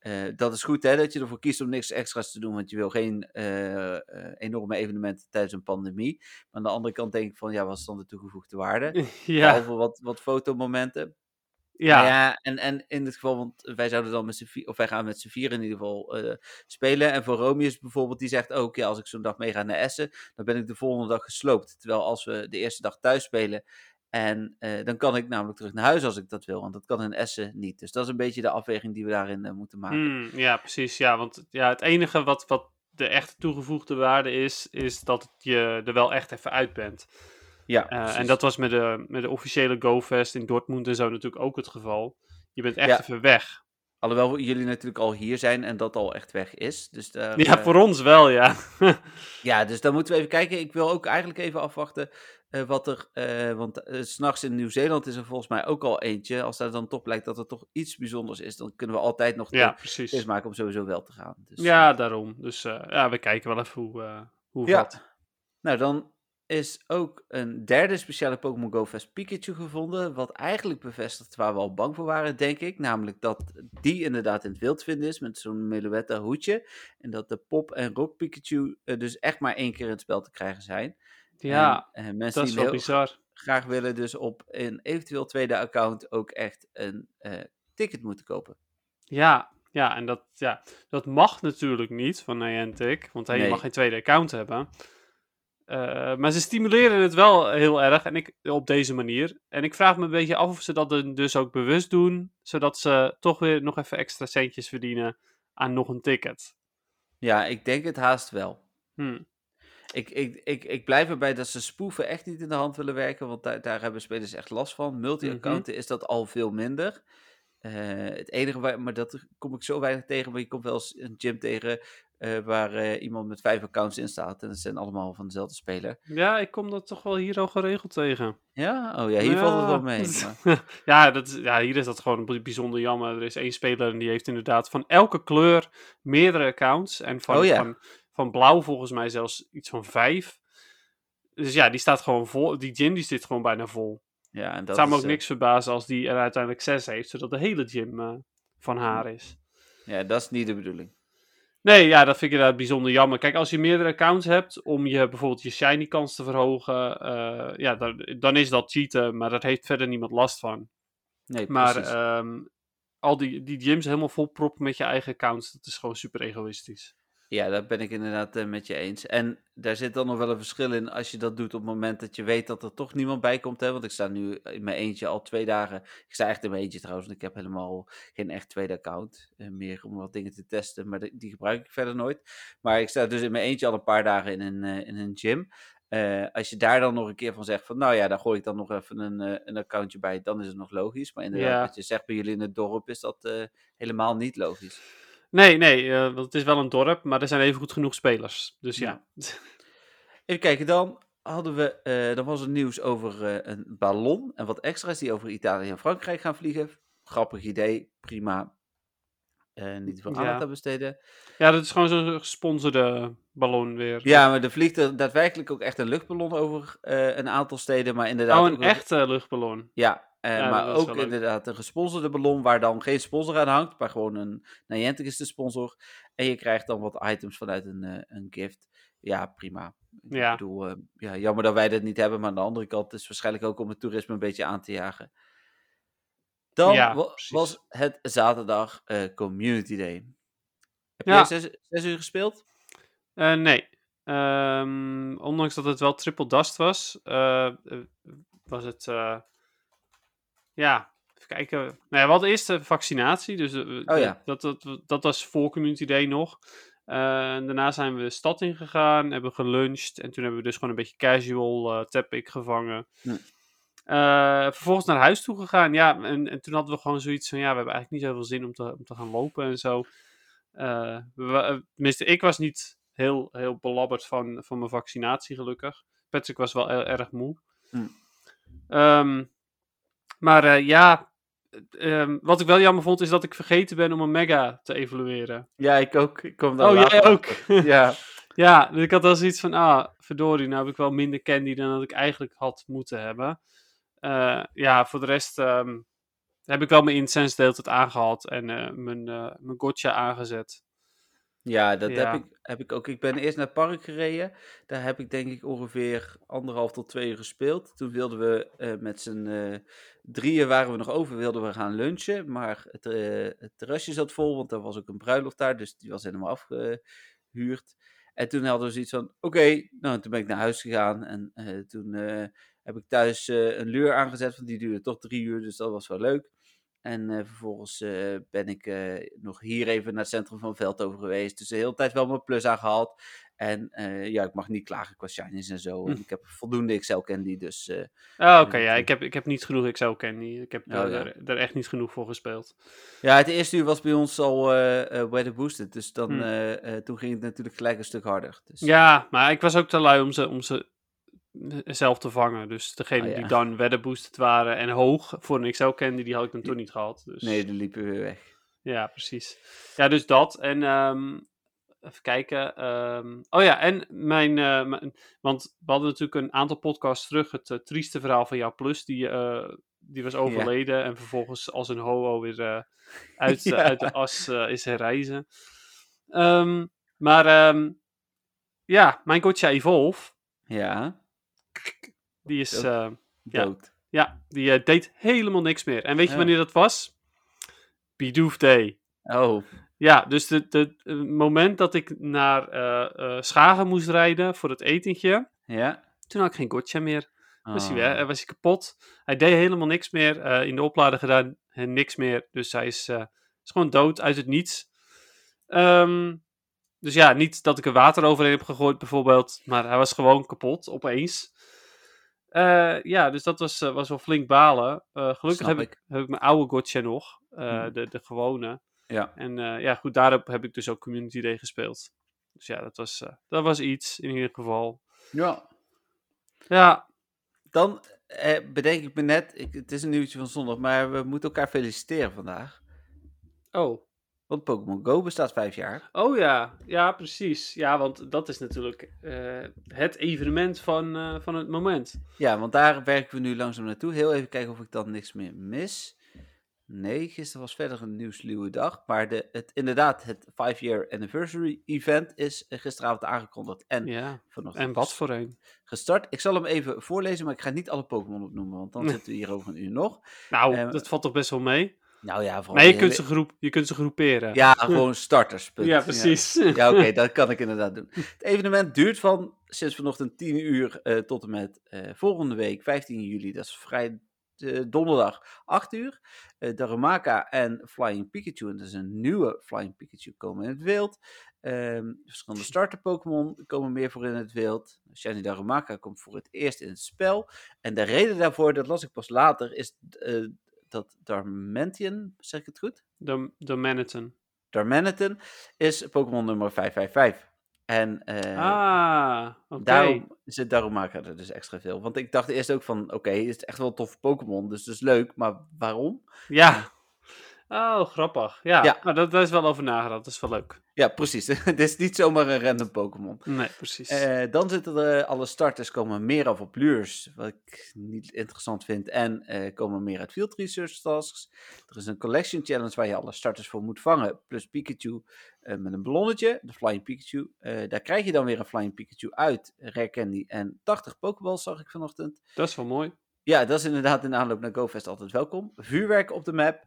Uh, dat is goed hè, dat je ervoor kiest om niks extra's te doen, want je wil geen uh, uh, enorme evenementen tijdens een pandemie. Maar aan de andere kant denk ik van, ja, wat is dan de toegevoegde waarde? ja. Behalve wat, wat fotomomenten. Ja. Nou ja, en, en in dit geval, want wij zouden dan met z'n vier, of wij gaan met z'n vier in ieder geval uh, spelen. En voor Romius bijvoorbeeld, die zegt ook, ja, als ik zo'n dag mee ga naar Essen, dan ben ik de volgende dag gesloopt. Terwijl als we de eerste dag thuis spelen, en uh, dan kan ik namelijk terug naar huis als ik dat wil. Want dat kan in Essen niet. Dus dat is een beetje de afweging die we daarin uh, moeten maken. Mm, ja, precies. Ja, want ja, het enige wat, wat de echte toegevoegde waarde is, is dat je er wel echt even uit bent. Ja, uh, en dat was met de, met de officiële GoFest in Dortmund en zo natuurlijk ook het geval. Je bent echt Ja. even weg. Alhoewel jullie natuurlijk al hier zijn en dat al echt weg is. Dus daar, Ja, uh, voor ons wel, ja. ja, dus dan moeten we even kijken. Ik wil ook eigenlijk even afwachten uh, wat er... Uh, want uh, s'nachts in Nieuw-Zeeland is er volgens mij ook al eentje. Als daar dan toch blijkt dat er toch iets bijzonders is... dan kunnen we altijd nog ja, precies. maken om sowieso wel te gaan. Dus, ja, daarom. Dus ja, we kijken wel even hoe, hoe ja. wat. Nou, dan is ook een derde speciale Pokémon Go Fest Pikachu gevonden. Wat eigenlijk bevestigt waar we al bang voor waren, denk ik. Namelijk dat die inderdaad in het wild vinden is met zo'n Meluetta hoedje. En dat de Pop en Rock Pikachu dus echt maar één keer in het spel te krijgen zijn. Ja, en, uh, mensen dat is wel bizar. graag willen dus op een eventueel tweede account ook echt een uh, ticket moeten kopen. Ja, ja, en dat, ja, dat mag natuurlijk niet van Niantic, want Nee. je mag geen tweede account hebben. Uh, maar ze stimuleren het wel heel erg en ik, op deze manier. En ik vraag me een beetje af of ze dat dus ook bewust doen, zodat ze toch weer nog even extra centjes verdienen aan nog een ticket. Ja, ik denk het haast wel. Hmm. Ik, ik, ik, ik blijf erbij dat ze spoeven echt niet in de hand willen werken, want daar, daar hebben spelers echt last van. Multi-accounten Mhm. is dat al veel minder. Uh, het enige, waar, maar dat kom ik zo weinig tegen, maar je komt wel eens een gym tegen eh, waar eh, iemand met vijf accounts in staat. En dat zijn allemaal van dezelfde speler. Ja, ik kom dat toch wel hier al geregeld tegen. Ja? Oh ja, hier valt het wel mee. maar- ja, dat, is- ja, hier is dat gewoon bij- bijzonder jammer. Er is één speler en die heeft inderdaad van elke kleur meerdere accounts. En van, Oh ja. van, van blauw volgens mij zelfs iets van vijf. Dus ja, die staat gewoon vol. Die gym die zit gewoon bijna vol. Ja, en dat zou me ook eh, niks verbazen als die er uiteindelijk zes heeft, zodat de hele gym eh, van haar is. Ja, dat is niet de bedoeling. Nee, ja, dat vind ik inderdaad bijzonder jammer. Kijk, als je meerdere accounts hebt om je bijvoorbeeld je shiny kans te verhogen, eh, ja, dan, dan is dat cheaten, maar dat heeft verder niemand last van. Nee, Maar precies. ehm, al die, die gyms helemaal vol proppen met je eigen accounts, dat is gewoon super egoïstisch. Ja, dat ben ik inderdaad eh, met je eens. En daar zit dan nog wel een verschil in als je dat doet op het moment dat je weet dat er toch niemand bij komt. Hè? Want ik sta nu in mijn eentje al twee dagen. Ik sta echt in mijn eentje trouwens, want ik heb helemaal geen echt tweede account. eh, meer om wat dingen te testen, maar die, die gebruik ik verder nooit. Maar ik sta dus in mijn eentje al een paar dagen in een, eh, in een gym. Als je daar dan nog een keer van zegt van, nou ja, daar gooi ik dan nog even een, een accountje bij, dan is het nog logisch. Maar inderdaad, Ja. wat je zegt bij jullie in het dorp, is dat helemaal niet logisch. Nee, nee, eh, want het is wel een dorp, maar er zijn even goed genoeg spelers. Dus ja. Even kijken, dan hadden we, eh, dan was er nieuws over eh, een ballon en wat extra's die over Italië en Frankrijk gaan vliegen. Grappig idee, prima. Niet veel Ja. aandacht aan besteden. Ja, dat is gewoon zo'n gesponsorde ballon weer. Ja, maar er vliegt er daadwerkelijk ook echt een luchtballon over een aantal steden, maar inderdaad... Oh, een echte luchtballon. Ja, eh, Ja, maar ook inderdaad een gesponsorde ballon waar dan geen sponsor aan hangt, maar gewoon een Niantic is de sponsor. En je krijgt dan wat items vanuit een, eh, een gift. Ja, prima. Ja. Ik bedoel, eh, ja, jammer dat wij dat niet hebben, maar aan de andere kant is het waarschijnlijk ook om het toerisme een beetje aan te jagen. Dan Ja, wa- precies. was het zaterdag Community Day. Heb Ja. jij zes, zes uur gespeeld? Nee. Ehm, ondanks dat het wel triple dust was, was het. Eh, ja, even kijken. Nou ja, we hadden eerst de vaccinatie, dus eh, Oh ja. dat, dat, dat was voor Community Day nog. Eh, en daarna zijn we de stad ingegaan, hebben geluncht en toen hebben we dus gewoon een beetje casual uh, tap-ik gevangen. Hm. Eh, vervolgens naar huis toe gegaan, ja, en, en toen hadden we gewoon zoiets van, ja, we hebben eigenlijk niet zoveel zin om te, om te gaan lopen en zo. Eh, we, wa- tenminste, ik was niet heel, heel belabberd van, van mijn vaccinatie, gelukkig. Patrick was wel erg moe. Hm. Ehm, maar eh, ja, ehm, wat ik wel jammer vond, is dat ik vergeten ben om een mega te evalueren. Ja, ik ook. Ik kom daar Oh, jij ook? Ja. Ja, dus ik had wel zoiets van, ah, verdorie, nou heb ik wel minder candy dan dat ik eigenlijk had moeten hebben. Eh, ja, voor de rest ehm, heb ik wel mijn incense de hele tijd aangehad en eh, mijn, mijn gotcha aangezet. Ja, dat Ja. Heb, ik, heb ik ook. Ik ben eerst naar het park gereden. Daar heb ik denk ik ongeveer anderhalf tot twee uur gespeeld. Toen wilden we eh, met z'n eh, drieën waren we nog over, wilden we gaan lunchen. Maar het, eh, het terrasje zat vol, want er was ook een bruiloft daar. Dus die was helemaal afgehuurd. En toen hadden we zoiets van, oké, nou toen ben ik naar huis gegaan. En toen heb ik thuis een luur aangezet, want die duurde toch drie uur. Dus dat was wel leuk. En eh, vervolgens eh, ben ik eh, nog hier even naar het centrum van Veldhoven geweest. Dus de hele tijd wel mijn plus aangehaald. En ja, ik mag niet klagen qua shinies en zo. Hm. Ik heb voldoende Excel candy, dus... Oh, oké, ja, ik heb, ik heb niet genoeg Excel candy. Ik heb Oh, ja. er, er echt niet genoeg voor gespeeld. Ja, het eerste uur was bij ons al eh, weather boosted. Dus dan, Hm. toen ging het natuurlijk gelijk een stuk harder. Dus, Ja, maar ik was ook te lui om ze, om ze zelf te vangen. Dus degene Oh, ja. die dan weather boosted waren en hoog voor een Excel candy, die had ik dan toch niet gehad. Dus. Nee, die liepen weer weg. Ja, precies. Ja, dus dat. En ehm, even kijken. ehm, oh ja, en mijn, eh, mijn- Want we hadden natuurlijk een aantal podcasts terug het eh, trieste verhaal van jouw plus. Die, eh, die was overleden en vervolgens als een ho weer uit, Ja. uit de as is herreizen. Ehm, maar ja, mijn Gotcha Evolve, Ja, die is... Dood. eh, Ja. ja, die eh, deed helemaal niks meer. En weet je wanneer dat was? Bidoof Day. Oh, Ja, dus het de, de, het moment dat ik naar eh, Schagen moest rijden voor het etentje, ja. toen had ik geen gotcha meer. Was, hij, weg, eh, was hij kapot. Hij deed helemaal niks meer. in de oplader gedaan, en niks meer. Dus hij is, is gewoon dood uit het niets. Ehm, dus ja, niet dat ik er water overheen heb gegooid bijvoorbeeld, maar hij was gewoon kapot opeens. Eh, ja, dus dat was, eh, was wel flink balen. Eh, gelukkig Snap heb ik. heb ik mijn oude gotcha nog, Hmm. de, de gewone. Ja. En ja, goed, daarop heb ik dus ook Community Day gespeeld. Dus ja, dat was, dat was iets in ieder geval. Ja. Ja, Dan eh, bedenk ik me net, ik, het is een nieuwtje van zondag, maar we moeten elkaar feliciteren vandaag. oh. Want Pokémon Go bestaat vijf jaar. Oh ja, ja, precies. Ja, want dat is natuurlijk eh, het evenement van, eh, van het moment. Ja, want daar werken we nu langzaam naartoe. Heel even kijken of ik dan niks meer mis. Nee, gisteren was verder een nieuwsluwe dag. Maar de, het, inderdaad, het 5-year anniversary event is gisteravond aangekondigd. En Ja, vanochtend en wat voor een. gestart. Ik zal hem even voorlezen, maar ik ga niet alle Pokémon opnoemen. Want dan zitten we hier over een uur nog. Nou, Eh, dat valt toch best wel mee? Nou ja, vooral Maar je kunt, ze groep, je kunt ze groeperen. Ja, gewoon starters. Ja, precies. Ja, oké, dat kan ik inderdaad doen. Het evenement duurt van sinds vanochtend 10 uur eh, tot en met eh, volgende week 15 juli. Dat is vrij eh, donderdag 8 uur. Darumaka en Flying Pikachu, en dat is een nieuwe Flying Pikachu, komen in het wild. Ehm, verschillende starter Pokémon komen meer voor in het wild. Shiny Darumaka komt voor het eerst in het spel. En de reden daarvoor, dat las ik pas later, is dat Darmanitan, zeg ik het goed? De Manhattan. Darmanitan is Pokémon nummer 555. En eh, ah, oké. daarom zit Darumaka er dus extra veel. Want ik dacht eerst ook van, oké, het is echt wel een toffe Pokémon, dus dat is leuk, maar waarom? Ja. Oh, grappig. Ja, Ja. Maar dat, daar is wel over nagedacht. Dat is wel leuk. Ja, precies. Het is niet zomaar een random Pokémon. Nee, precies. Eh, dan zitten er alle starters, komen meer af op lures, wat ik niet interessant vind. En eh, komen meer uit field research tasks. Er is een collection challenge waar je alle starters voor moet vangen. Plus Pikachu eh, met een ballonnetje, de Flying Pikachu. Eh, daar krijg je dan weer een Flying Pikachu uit. Rare Candy en 80 Pokéballs zag ik vanochtend. dat is wel mooi. Ja, dat is inderdaad in aanloop naar GoFest altijd welkom. Vuurwerk op de map.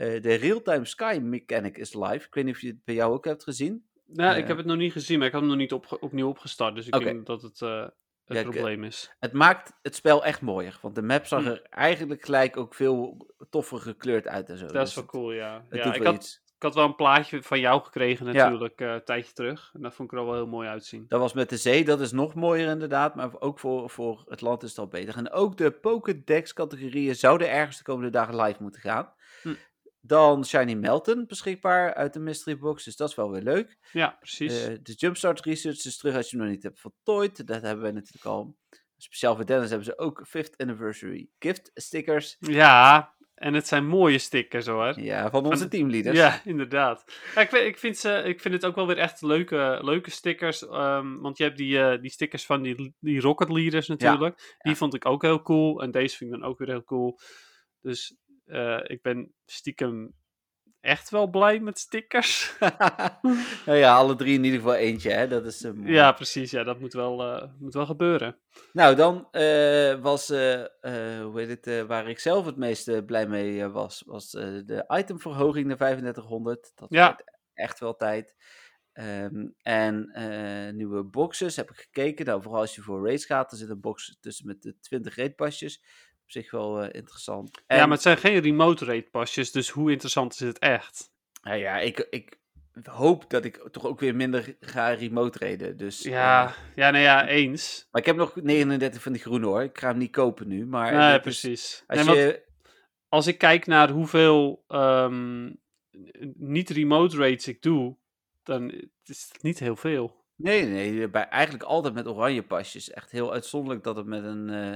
Eh, de real-time sky mechanic is live. Ik weet niet of je het bij jou ook hebt gezien. Nou, Eh. ik heb het nog niet gezien, maar ik had hem nog niet opge- opnieuw opgestart. Dus ik denk dat het eh, het Ja, eh, probleem is. Het maakt het spel echt mooier. Want de map zag Hm. er eigenlijk gelijk ook veel toffer gekleurd uit en zo. Dat Dus is wel het- cool, ja. Ja ik, wel had, iets. ik had wel een plaatje van jou gekregen Ja. natuurlijk, eh, een tijdje terug. En dat vond ik er al wel heel mooi uitzien. Dat was met de zee, dat is nog mooier inderdaad. Maar ook voor, voor het land is het al beter. En ook de Pokédex-categorieën zouden ergens de komende dagen live moeten gaan. Hm. Dan Shiny Melton beschikbaar uit de Mystery Box. Dus dat is wel weer leuk. Ja, precies. Eh, de Jumpstart Research is terug als je hem nog niet hebt voltooid. Dat hebben wij natuurlijk al. Speciaal voor Dennis hebben ze ook 5th Anniversary gift stickers. ja, en het zijn mooie stickers hoor. Ja, van onze teamleaders. Ja, inderdaad. Ja, ik, vind, ik, vind ze, ik vind het ook wel weer echt leuke, leuke stickers. ehm, want je hebt die, eh, die stickers van die, die Rocket Leaders natuurlijk. Die ja. vond ik ook heel cool. En deze vind ik dan ook weer heel cool. Dus eh, ik ben stiekem echt wel blij met stickers. nou ja, alle drie in ieder geval eentje. Hè? Dat is eh, ja, precies. Ja, dat moet wel, eh, moet wel gebeuren. Nou, dan was, hoe heet het, waar ik zelf het meest blij mee was, was de itemverhoging naar 3500. Dat Ja. werd echt wel tijd. Ehm, en nieuwe boxes heb ik gekeken. Nou, vooral als je voor race gaat, er zit een box tussen met de 20 raidpasjes. Op zich wel eh, interessant. En, Ja, maar het zijn geen remote rate pasjes. Dus hoe interessant is het echt? nou ja, ik, ik hoop dat ik toch ook weer minder ga remote raiden. Dus, Ja, eh, ja nou ja, eens. maar ik heb nog 39 van die groene hoor. Ik ga hem niet kopen nu. Maar Nee, is- precies. Als Nee, je, als ik kijk naar hoeveel ehm, niet-remote rates ik doe, dan is het niet heel veel. Nee, nee, bij, eigenlijk altijd met oranje pasjes. Echt heel uitzonderlijk dat het met een, eh,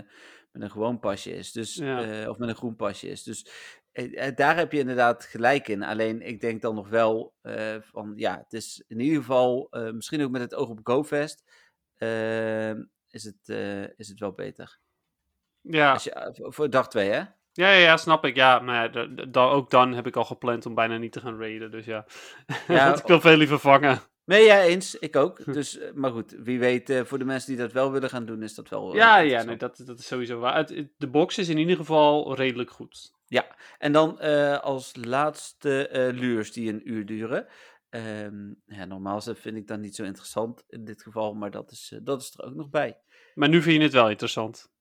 met een gewoon pasje is. Dus, Ja. eh, of met een groen pasje is. Dus eh, eh, daar heb je inderdaad gelijk in. Alleen ik denk dan nog wel van ja, het is in ieder geval, misschien ook met het oog op GoFest, eh, is, het, is het wel beter. Ja, Als je, voor, dag 2, hè? ja, ja, ja, snap ik. Ja, maar ja, da- da- da- ook dan heb ik al gepland om bijna niet te gaan raiden. Dus ja, Ja, ik wil veel liever vangen. Nee, ja, eens. Ik ook. Dus, eh, maar goed, wie weet, eh, voor de mensen die dat wel willen gaan doen, is dat wel. eh, Ja, ja, nee, dat, dat is sowieso waar. De box is in ieder geval redelijk goed. En dan als laatste eh lures die een uur duren. Ehm, ja, normaal dat- vind ik dan niet zo interessant in dit geval, maar dat is, dat is er ook nog bij. Maar nu vind je het wel interessant.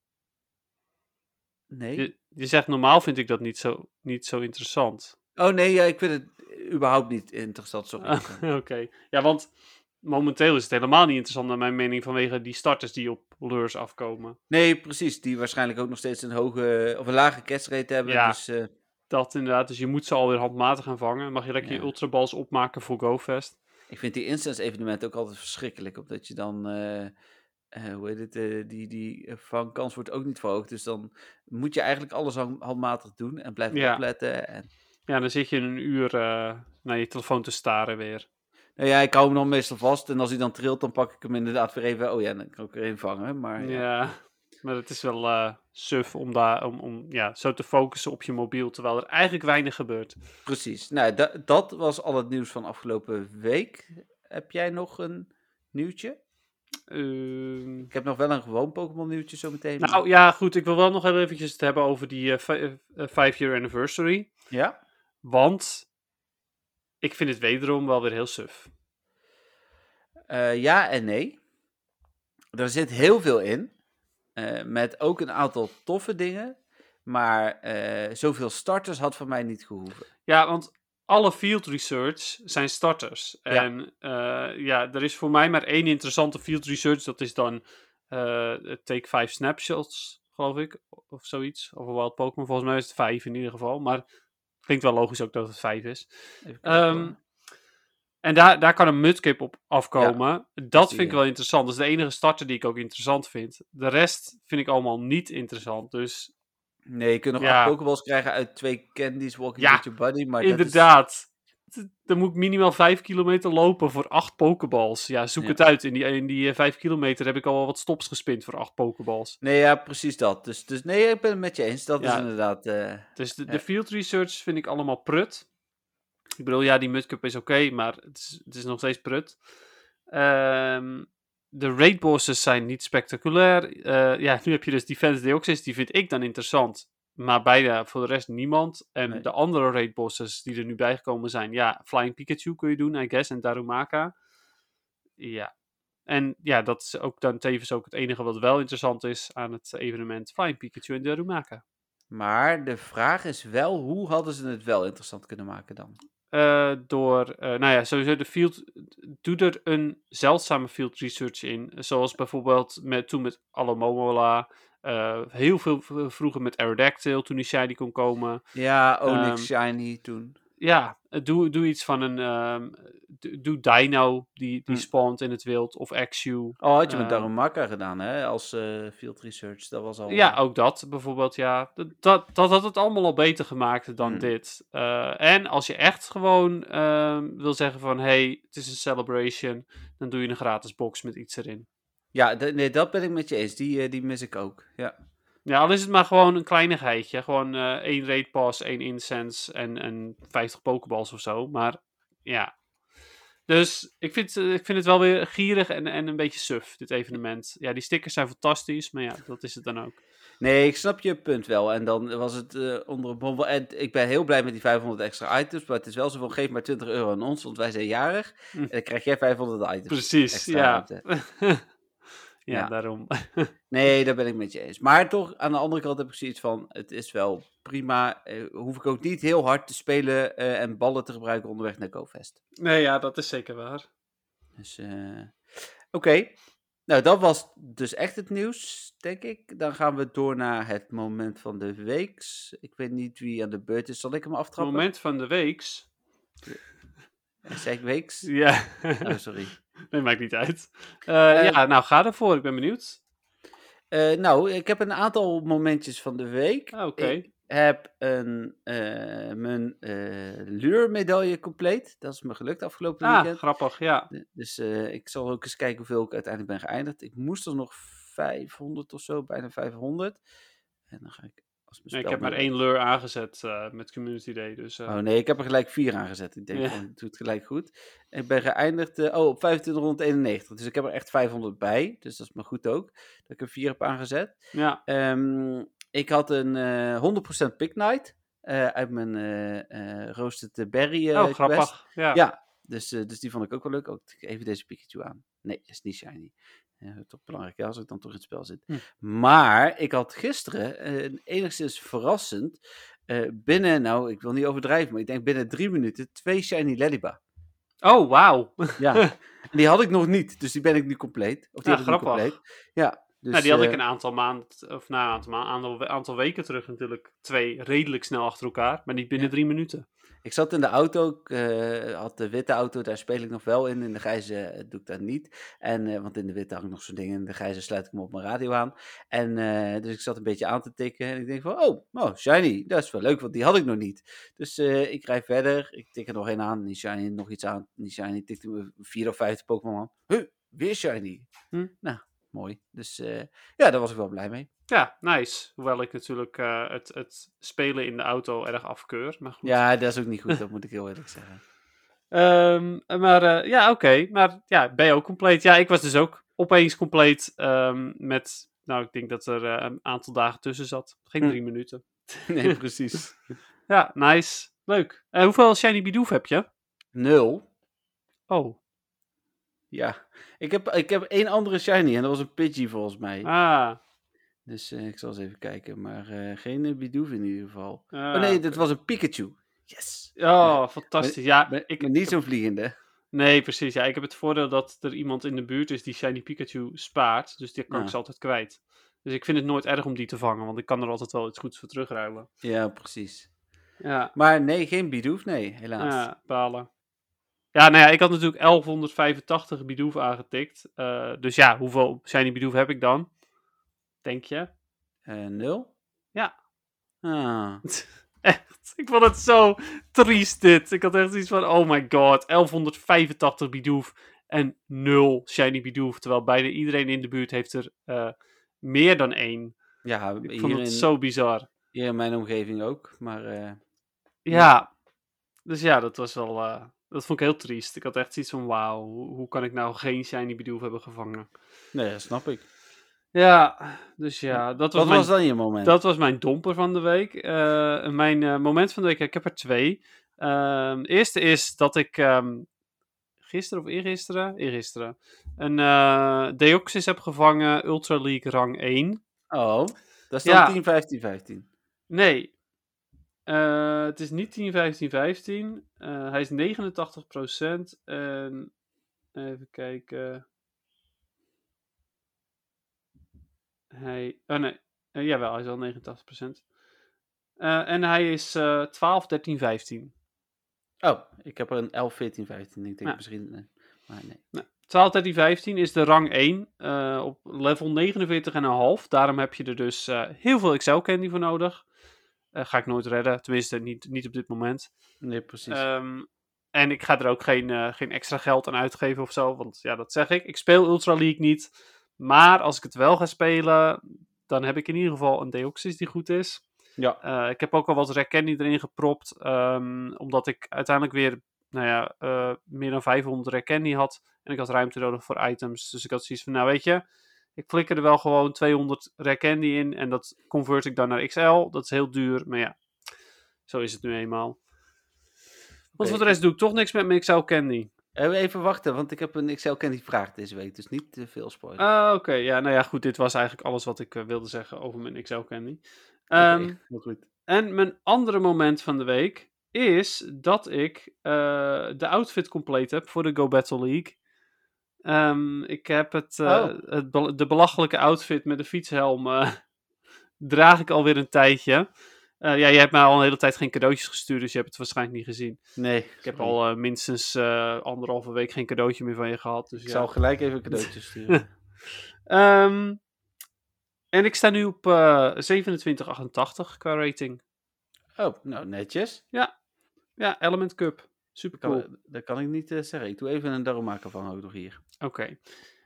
Nee? Je, je zegt normaal vind ik dat niet zo, niet zo interessant. Oh nee, ja, ik vind het überhaupt niet interessant. Sorry. Ah, Oké. Ja, want momenteel is het helemaal niet interessant naar mijn mening vanwege die starters die op lures afkomen. Nee, precies. Die waarschijnlijk ook nog steeds een hoge of een lage catch rate hebben. Ja. Dus eh, Dat inderdaad, dus je moet ze alweer handmatig gaan vangen. Mag je lekker Ja. je ultraballs opmaken voor GoFest. Ik vind die instance evenementen ook altijd verschrikkelijk, omdat je dan, eh, hoe heet het, die, die vangkans wordt ook niet verhoogd. Dus dan moet je eigenlijk alles hand- handmatig doen en blijven Ja. opletten. En, Ja, dan zit je een uur eh, naar je telefoon te staren weer. nou ja, ik hou hem dan meestal vast en als hij dan trilt, dan pak ik hem inderdaad weer even. Oh ja, dan kan ik er een vangen. Maar Ja, ja. maar het is wel eh suf om, daar, om, om ja, zo te focussen op je mobiel, terwijl er eigenlijk weinig gebeurt. precies. Nou, da- dat was al het nieuws van afgelopen week. Heb jij nog een nieuwtje? Ehm, Ik heb nog wel een gewoon Pokémon nieuwtje zometeen. nou ja, goed, ik wil wel nog heel eventjes het hebben over die eh, vi- eh, 5-year anniversary. Ja? Want ik vind het wederom wel weer heel suf. Eh, ja en nee. Er zit heel veel in. eh, met ook een aantal toffe dingen. Maar eh, zoveel starters had van mij niet gehoeven. Ja, want alle field research zijn starters. Ja. En eh, ja, er is voor mij maar één interessante field research. Dat is dan Take 5 Snapshots, geloof ik. Of zoiets. Of Wild Pokémon. Volgens mij is het 5 in ieder geval. Maar klinkt wel logisch ook dat het 5 is. Ehm, en daar, daar kan een Mudkip op afkomen. dat vind ik wel interessant. Dat is de enige starter die ik ook interessant vind. De rest vind ik allemaal niet interessant. Dus nee, je kunt nog ja. acht Pokeballs krijgen uit twee candies walking with your buddy. Maar dat is- inderdaad. D- Dan moet ik minimaal 5 kilometer lopen voor 8 pokeballs. Ja, zoek Ja. het uit. In die, in die 5 kilometer heb ik al wel wat stops gespind voor 8 pokeballs. Nee, ja, precies dat. Dus, dus nee, ik ben het met je eens. Dat is inderdaad... eh, Dus de, Ja. de field research vind ik allemaal prut. Ik bedoel, ja, die Mudcup is oké, maar het is, het is nog steeds prut. Ehm, de raid bosses zijn niet spectaculair. Eh, ja, nu heb je dus Defense Deoxys, die vind ik dan interessant. Maar bijna voor de rest niemand. En Nee. de andere raid bosses die er nu bijgekomen zijn, ja, Flying Pikachu kun je doen, I guess, en Darumaka. Ja. En ja, dat is ook dan tevens ook het enige wat wel interessant is aan het evenement. Flying Pikachu en Darumaka. maar de vraag is wel, hoe hadden ze het wel interessant kunnen maken dan? Eh, door, eh, nou ja, sowieso de field, doe er een zeldzame field research in. Zoals bijvoorbeeld met, toen met Alomomola, eh heel veel vroeger met Aerodactyl, toen die shiny kon komen. Ja, Onyx Ehm, Shiny toen. Ja, eh, doe, doe iets van een, ehm, do- doe Dino, die, die Hm. spawnt in het wild, of Axew. Oh, had je met ehm, Darumaka gedaan, hè? Als eh, field research. Dat was al... Ja, ook dat bijvoorbeeld, ja. Dat, dat, dat had het allemaal al beter gemaakt dan Hmm. dit. En als je echt gewoon wil zeggen van, hey, het is een celebration, dan doe je een gratis box met iets erin. Ja, nee, dat ben ik met je eens. Die, eh, die mis ik ook. Ja. Ja, al is het maar gewoon een kleinigheidje. Gewoon eh één raid pass, één incense en, en 50 pokeballs of zo. Maar ja. Dus ik vind, eh, ik vind het wel weer gierig en, en een beetje suf, dit evenement. Ja, die stickers zijn fantastisch, maar ja, dat is het dan ook. Nee, ik snap je punt wel. En dan was het onder een bom. En ik ben heel blij met die 500 extra items. Maar het is wel zo van, geef maar 20 euro aan ons, want wij zijn jarig. Hm. En dan krijg jij 500 items. Precies, ja. ja. Ja. daarom. Nee, daar ben ik met je eens. Maar toch, aan de andere kant heb ik zoiets van, het is wel prima. Eh, hoef ik ook niet heel hard te spelen eh, en ballen te gebruiken onderweg naar GoFest. Nee, ja, dat is zeker waar. Dus, eh, oké. Nou, dat was dus echt het nieuws, denk ik. Dan gaan we door naar het moment van de week. Ik weet niet wie aan de beurt is. Zal ik hem Het aftrappen? moment van de weeks. Zeg weeks? Ja, Oh, sorry. nee, maakt niet uit. Eh, Eh, ja, nou, ga ervoor. Ik ben benieuwd. Eh, nou, ik heb een aantal momentjes van de week. Ah, Oké. Ik heb een, mijn luurmedaille compleet. Dat is me gelukt afgelopen Ah, weekend. grappig, ja. Dus ik zal ook eens kijken hoeveel ik uiteindelijk ben geëindigd. Ik moest er nog 500 of zo, bijna 500. En dan ga ik als mijn Nee, ik heb maar één lure aangezet eh, met Community Day, dus... eh, Oh nee, ik heb er gelijk vier aangezet. Ik denk Ja. van, ik doe het gelijk goed. Ik ben geëindigd eh, oh, op 2591. Dus ik heb er echt 500 bij. Dus dat is maar goed ook. Dat ik er vier heb aangezet. Ja, Ehm, ik had een eh 100% Pick Night. uit mijn Roasted Berry oh, grappig. Ja. Ja, dus, dus die vond ik ook wel leuk. Ook even deze Pikachu aan. Nee, is niet shiny. Ja, toch belangrijk ja, als ik dan toch in het spel zit. Hm. Maar ik had gisteren eh, enigszins verrassend eh, binnen, nou ik wil niet overdrijven, maar ik denk binnen drie minuten twee shiny Leliba. Oh, wauw. Ja, en die had ik nog niet, dus die ben ik nu compleet. Of die Ja, nu grappig. compleet. Ja, dus, nou, die had ik eh, een aantal maanden, of na een aantal, maanden, aantal, aantal weken terug natuurlijk, twee redelijk snel achter elkaar, maar niet binnen Ja. drie minuten. Ik zat in de auto, ik eh, had de witte auto, daar speel ik nog wel in. In de grijze eh, doe ik dat niet. En, eh, want in de witte hang ik nog zo'n ding. In de grijze sluit ik hem op mijn radio aan. En dus ik zat een beetje aan te tikken. En ik denk van, oh, oh, shiny, dat is wel leuk, want die had ik nog niet. Dus ik rijd verder. Ik tik er nog één aan. Niet shiny, nog iets aan. Niet shiny, tikte me vier of vijf Pokémon aan. Huh, weer shiny. Hm. Nou, mooi. Dus eh, ja, daar was ik wel blij mee. Ja, nice. Hoewel ik natuurlijk eh, het, het spelen in de auto erg afkeur. Maar goed. Ja, dat is ook niet goed, dat moet ik heel eerlijk zeggen. Ehm, maar eh, ja, oké. Maar ja, ben je ook compleet? Ja, ik was dus ook opeens compleet ehm, met... Nou, ik denk dat er een aantal dagen tussen zat. Geen Hm. drie minuten. Nee, precies. Ja, nice. Leuk. En hoeveel Shiny Bidoof heb je? Nul. Oh. Ja, ik heb, ik heb één andere shiny en dat was een Pidgey volgens mij. Ah. Dus eh, ik zal eens even kijken, maar eh, geen uh, Bidoof in ieder geval. ah, oh nee, dat was een Pikachu. Yes. Oh, fantastisch. Ja, Maar, ik, maar niet zo'n vliegende. Nee, precies. Ja, ik heb het voordeel dat er iemand in de buurt is die Shiny Pikachu spaart. Dus die kan ik Ja. ze altijd kwijt. Dus ik vind het nooit erg om die te vangen, want ik kan er altijd wel iets goeds voor terugruilen. Ja, precies. Ja, Maar nee, geen Bidoof, nee, helaas. ja balen. Ja, nou ja, ik had natuurlijk 1185 Bidoof aangetikt. Eh, dus ja, hoeveel Shiny Bidoof heb ik dan? Denk je? Eh, nul? Ja. Ah. Echt. Ik vond het zo triest dit. Ik had echt iets van, oh my god, 1185 Bidoof en 0 Shiny Bidoof. Terwijl bijna iedereen in de buurt heeft er eh, meer dan één. Ja, Ik vond in, het zo bizar. hier in mijn omgeving ook, maar Ja. Dus ja, dat was wel, dat vond ik heel triest. Ik had echt zoiets van, wauw, hoe, kan ik nou geen Shiny Bidoof hebben gevangen? nee, dat snap ik. Ja, dus ja, dat was Wat mijn was dan je moment? Dat was mijn domper van de week. Eh, mijn eh, moment van de week, ik heb er twee. Ehm, eerste is dat ik ehm, gisteren of eergisteren, eergisteren, een eh Deoxys heb gevangen, Ultra League rang 1. Oh, dat is dan Ja. 10, 15, 15. Nee, Eh, het is niet 10, 15, 15. Eh, hij is 89% en even kijken. Hij, oh nee, Eh, jawel, hij is al 89%. Eh, en hij is eh 12, 13, 15. Oh, ik heb er een 11, 14, 15. Ik denk Ja. misschien, maar nee. 12, 13, 15 is de rang 1 eh, op level 49,5. Daarom heb je er dus heel veel Excel candy voor nodig. Eh, ga ik nooit redden, tenminste niet, niet op dit moment. Nee, precies. Ehm, en ik ga er ook geen, eh, geen extra geld aan uitgeven of zo. Want ja, dat zeg ik. Ik speel Ultra League niet. Maar als ik het wel ga spelen, dan heb ik in ieder geval een Deoxys die goed is. ja. Eh, ik heb ook al wat Candy erin gepropt. ehm, omdat ik uiteindelijk weer nou ja, meer dan 500 Rare Candy had. En ik had ruimte nodig voor items. Dus ik had zoiets van, nou weet je... Ik flikker er wel gewoon 200 Rare Candy in. En dat convert ik dan naar XL. Dat is heel duur. Maar ja, zo is het nu eenmaal. Want voor de rest doe ik toch niks met mijn XL Candy. Eh, Even wachten, want ik heb een Excel Candy vraag deze week, dus niet te veel spoiler. Ah, oké. Ja, nou ja, goed. Dit was eigenlijk alles wat ik eh, wilde zeggen over mijn XL Candy. Ehm, goed. En mijn andere moment van de week is dat ik eh, de outfit compleet heb voor de Go Battle League. Ehm, ik heb het, eh, Oh. het be- de belachelijke outfit met de fietshelm eh, draag ik alweer een tijdje. Eh, ja, je hebt mij al een hele tijd geen cadeautjes gestuurd, dus je hebt het waarschijnlijk niet gezien. Nee, Ik heb al minstens anderhalve week geen cadeautje meer van je gehad. Dus Ik ja. zal gelijk even een cadeautje sturen. Ehm, en ik sta nu op eh 27,88 qua rating. oh, nou netjes. Ja, Element Cup. Super Kan, cool. Dat kan ik niet eh, zeggen. Ik doe even een darmmaker van ook nog hier. Oké.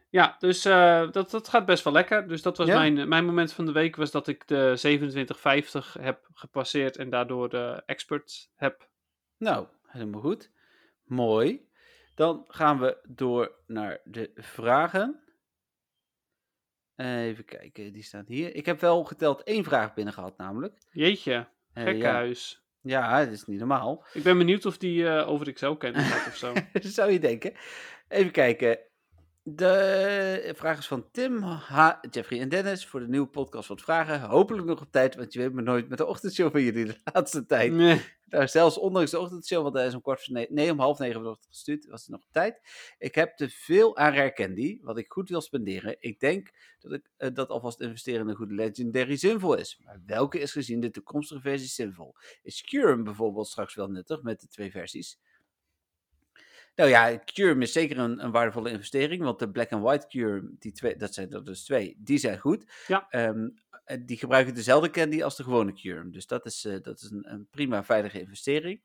Ja, dus eh, dat, dat gaat best wel lekker. Dus dat was Ja. mijn, mijn moment van de week, was dat ik de 2750 heb gepasseerd en daardoor de expert heb. Nou, helemaal goed. Mooi. Dan gaan we door naar de vragen. Even kijken, die staan hier. Ik heb wel geteld één vraag binnen gehad, namelijk. Jeetje, Eh, gekkenhuis. Ja, dat is niet normaal. Ik ben benieuwd of die eh, over Excel kent gaat of zo. Zou je denken. Even kijken. De vraag is van Tim, H, Jeffrey en Dennis voor de nieuwe podcast wat vragen. Hopelijk nog op tijd, want je weet me nooit met de ochtendshow van jullie de laatste tijd. Nee. Nou, zelfs ondanks de ochtendshow, want hij is om kwart voor negen, nee, om half negen gestuurd, was er nog op tijd. Ik heb te veel aan Rare Candy, wat ik goed wil spenderen. Ik denk dat ik eh, dat alvast investeren in een goede Legendary zinvol is. Maar welke is gezien de toekomstige versie zinvol? Is Curum bijvoorbeeld straks wel nuttig met de twee versies? Nou ja, Curum is zeker een, een waardevolle investering, want de Black and White Curum, die twee, dat zijn er dus twee, die zijn goed. Ja. Ehm, eh, die gebruiken dezelfde candy als de gewone Curum, dus dat is, eh, dat is een, een prima veilige investering.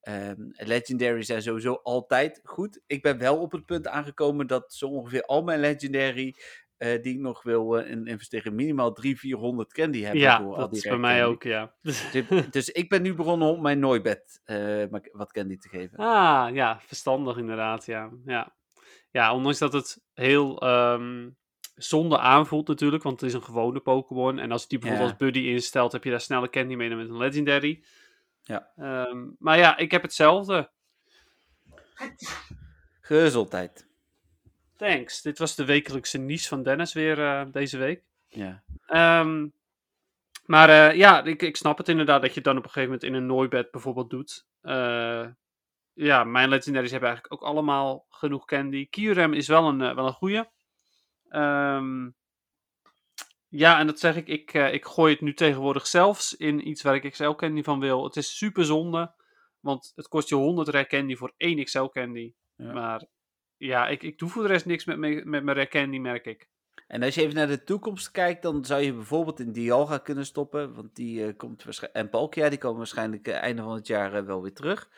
Ehm, Legendary zijn sowieso altijd goed. Ik ben wel op het punt aangekomen dat zo ongeveer al mijn Legendary eh, die ik nog wil in investeren, minimaal 300, 400 candy hebben. Ja, al dat is bij mij ook, ja. Dus, dus ik ben nu begonnen om mijn Nooibed maar wat candy te geven. Ah, ja, verstandig inderdaad, ja. Ja, ja ondanks dat het heel ehm, zonde aanvoelt natuurlijk, want het is een gewone Pokémon. En als je die bijvoorbeeld Ja. als buddy instelt, heb je daar snelle candy mee dan met een Legendary. Ja. Ehm, maar ja, ik heb hetzelfde. Gezondheid. Thanks. Dit was de wekelijkse nies van Dennis weer eh, deze week. Ja. Ehm, maar eh, ja, ik, ik snap het inderdaad dat je het dan op een gegeven moment in een Nooibed bijvoorbeeld doet. Eh, ja, mijn legendaries hebben eigenlijk ook allemaal genoeg candy. Kyurem is wel een, wel een goeie. Ehm, ja, en dat zeg ik, ik, ik gooi het nu tegenwoordig zelfs in iets waar ik XL candy van wil. Het is super zonde, want het kost je 100 rare candy voor één XL candy. Ja. Maar ja, ik, ik doe voor de rest niks met, mijn- met mijn candy, merk ik. En als je even naar de toekomst kijkt, dan zou je bijvoorbeeld in Dialga kunnen stoppen. Want die eh, komt waarschijnlijk. En Palkia, die komen waarschijnlijk eh, einde van het jaar eh, wel weer terug.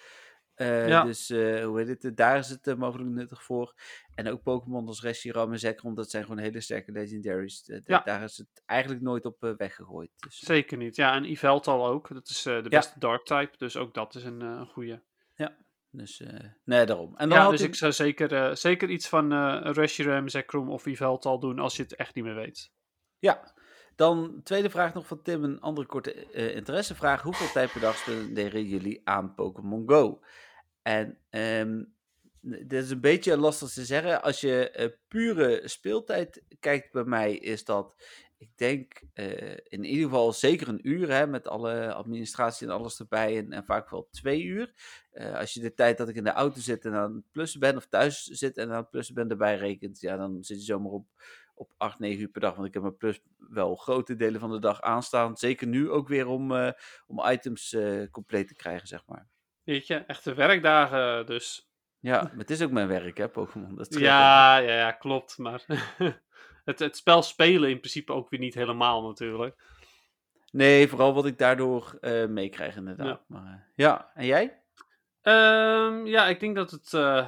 Ja. Dus hoe heet het? daar is het mogelijk nuttig voor. En ook Pokémon als Reshiram en Zekrom, dat zijn gewoon hele sterke legendaries. Ja. Daar is het eigenlijk nooit op weggegooid. Dus, Zeker niet. Ja, en Yveltal ook. Dat is de Ja. beste dark type. Dus ook dat is een, een goede. Dus eh, nee, daarom. En dan Ja, dus ik zou zeker, eh, zeker iets van eh Reshiram, Zekrom of Yveltal doen als je het echt niet meer weet. Ja, dan tweede vraag nog van Tim, een andere korte interessevraag. Hoeveel tijd per dag spenderen jullie aan Pokémon Go? En ehm dit is een beetje lastig te zeggen. Als je pure speeltijd kijkt bij mij, is dat, ik denk, eh, in ieder geval zeker een uur, hè, met alle administratie en alles erbij, en, en vaak wel twee uur. Eh, als je de tijd dat ik in de auto zit en aan het plussen ben, of thuis zit en aan het plussen ben erbij rekent, ja, dan zit je zomaar op op 8, 9 uur per dag. Want ik heb mijn plus wel grote delen van de dag aanstaan. Zeker nu ook weer om, eh, om items compleet te krijgen, zeg maar. Weet je, echte werkdagen dus. Ja, maar het is ook mijn werk, hè, Pokémon. Ja, ja, ja, klopt. Maar het, het spel spelen in principe ook weer niet helemaal natuurlijk. Nee, vooral wat ik daardoor eh meekrijg, inderdaad. Ja. Maar, eh, ja, en jij? Ehm, ja, ik denk dat het. eh,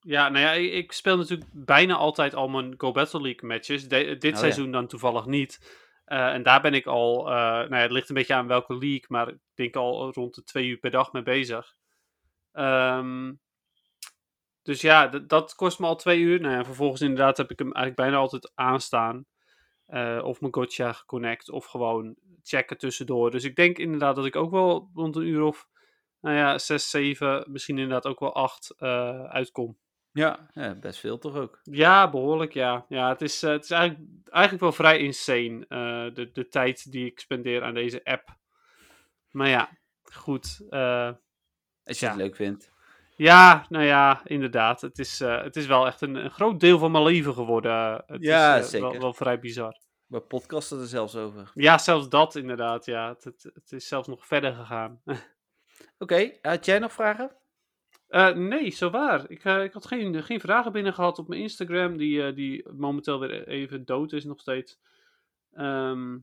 ja, nou ja, ik, speel natuurlijk bijna altijd al mijn Go Battle League matches. De- dit ja. seizoen dan toevallig niet. En daar ben ik al. nou ja, het ligt een beetje aan welke league, maar ik denk al rond de twee uur per dag mee bezig. Ehm, dus ja, dat kost me al twee uur. Nou ja, vervolgens inderdaad heb ik hem eigenlijk bijna altijd aanstaan. Eh, of mijn gotcha geconnect, of gewoon checken tussendoor. Dus ik denk inderdaad dat ik ook wel rond een uur of nou ja, 6, 7, misschien inderdaad ook wel 8 eh, uitkom. Ja, ja, best veel toch ook. Ja, behoorlijk, ja. Ja, het is, eh, het is eigenlijk, eigenlijk wel vrij insane, de, de tijd die ik spendeer aan deze app. Maar ja, goed. Als je Ja. het leuk vindt. Ja, nou ja, inderdaad. Het is, eh, het is wel echt een, een groot deel van mijn leven geworden. Het Ja, is, eh, Wel, zeker. wel vrij bizar. We podcasten er zelfs over. Ja, zelfs dat inderdaad, ja. Het, het, het is zelfs nog verder gegaan. Oké, had jij nog vragen? Eh, nee, zo waar. Ik, eh, ik had geen, geen vragen binnen gehad op mijn Instagram, die, eh, die momenteel weer even dood is nog steeds. Ehm,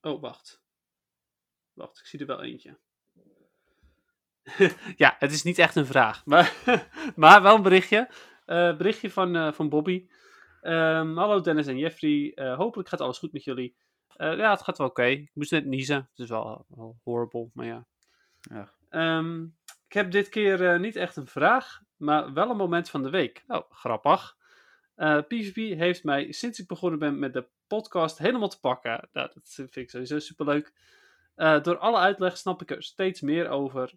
Oh, wacht. Wacht, ik zie er wel eentje. ja, het is niet echt een vraag, maar, maar wel een berichtje. Eh, berichtje van, eh, van Bobby. Ehm, hallo Dennis en Jeffrey. Eh, hopelijk gaat alles goed met jullie. Ja, het gaat wel oké. Ik moest net niezen. Het is wel, wel horrible, maar ja. Ja. Ehm, ik heb dit keer niet echt een vraag, maar wel een moment van de week. Oh, grappig. PvP heeft mij sinds ik begonnen ben met de podcast helemaal te pakken. Nou, dat vind ik sowieso superleuk. Door alle uitleg snap ik er steeds meer over.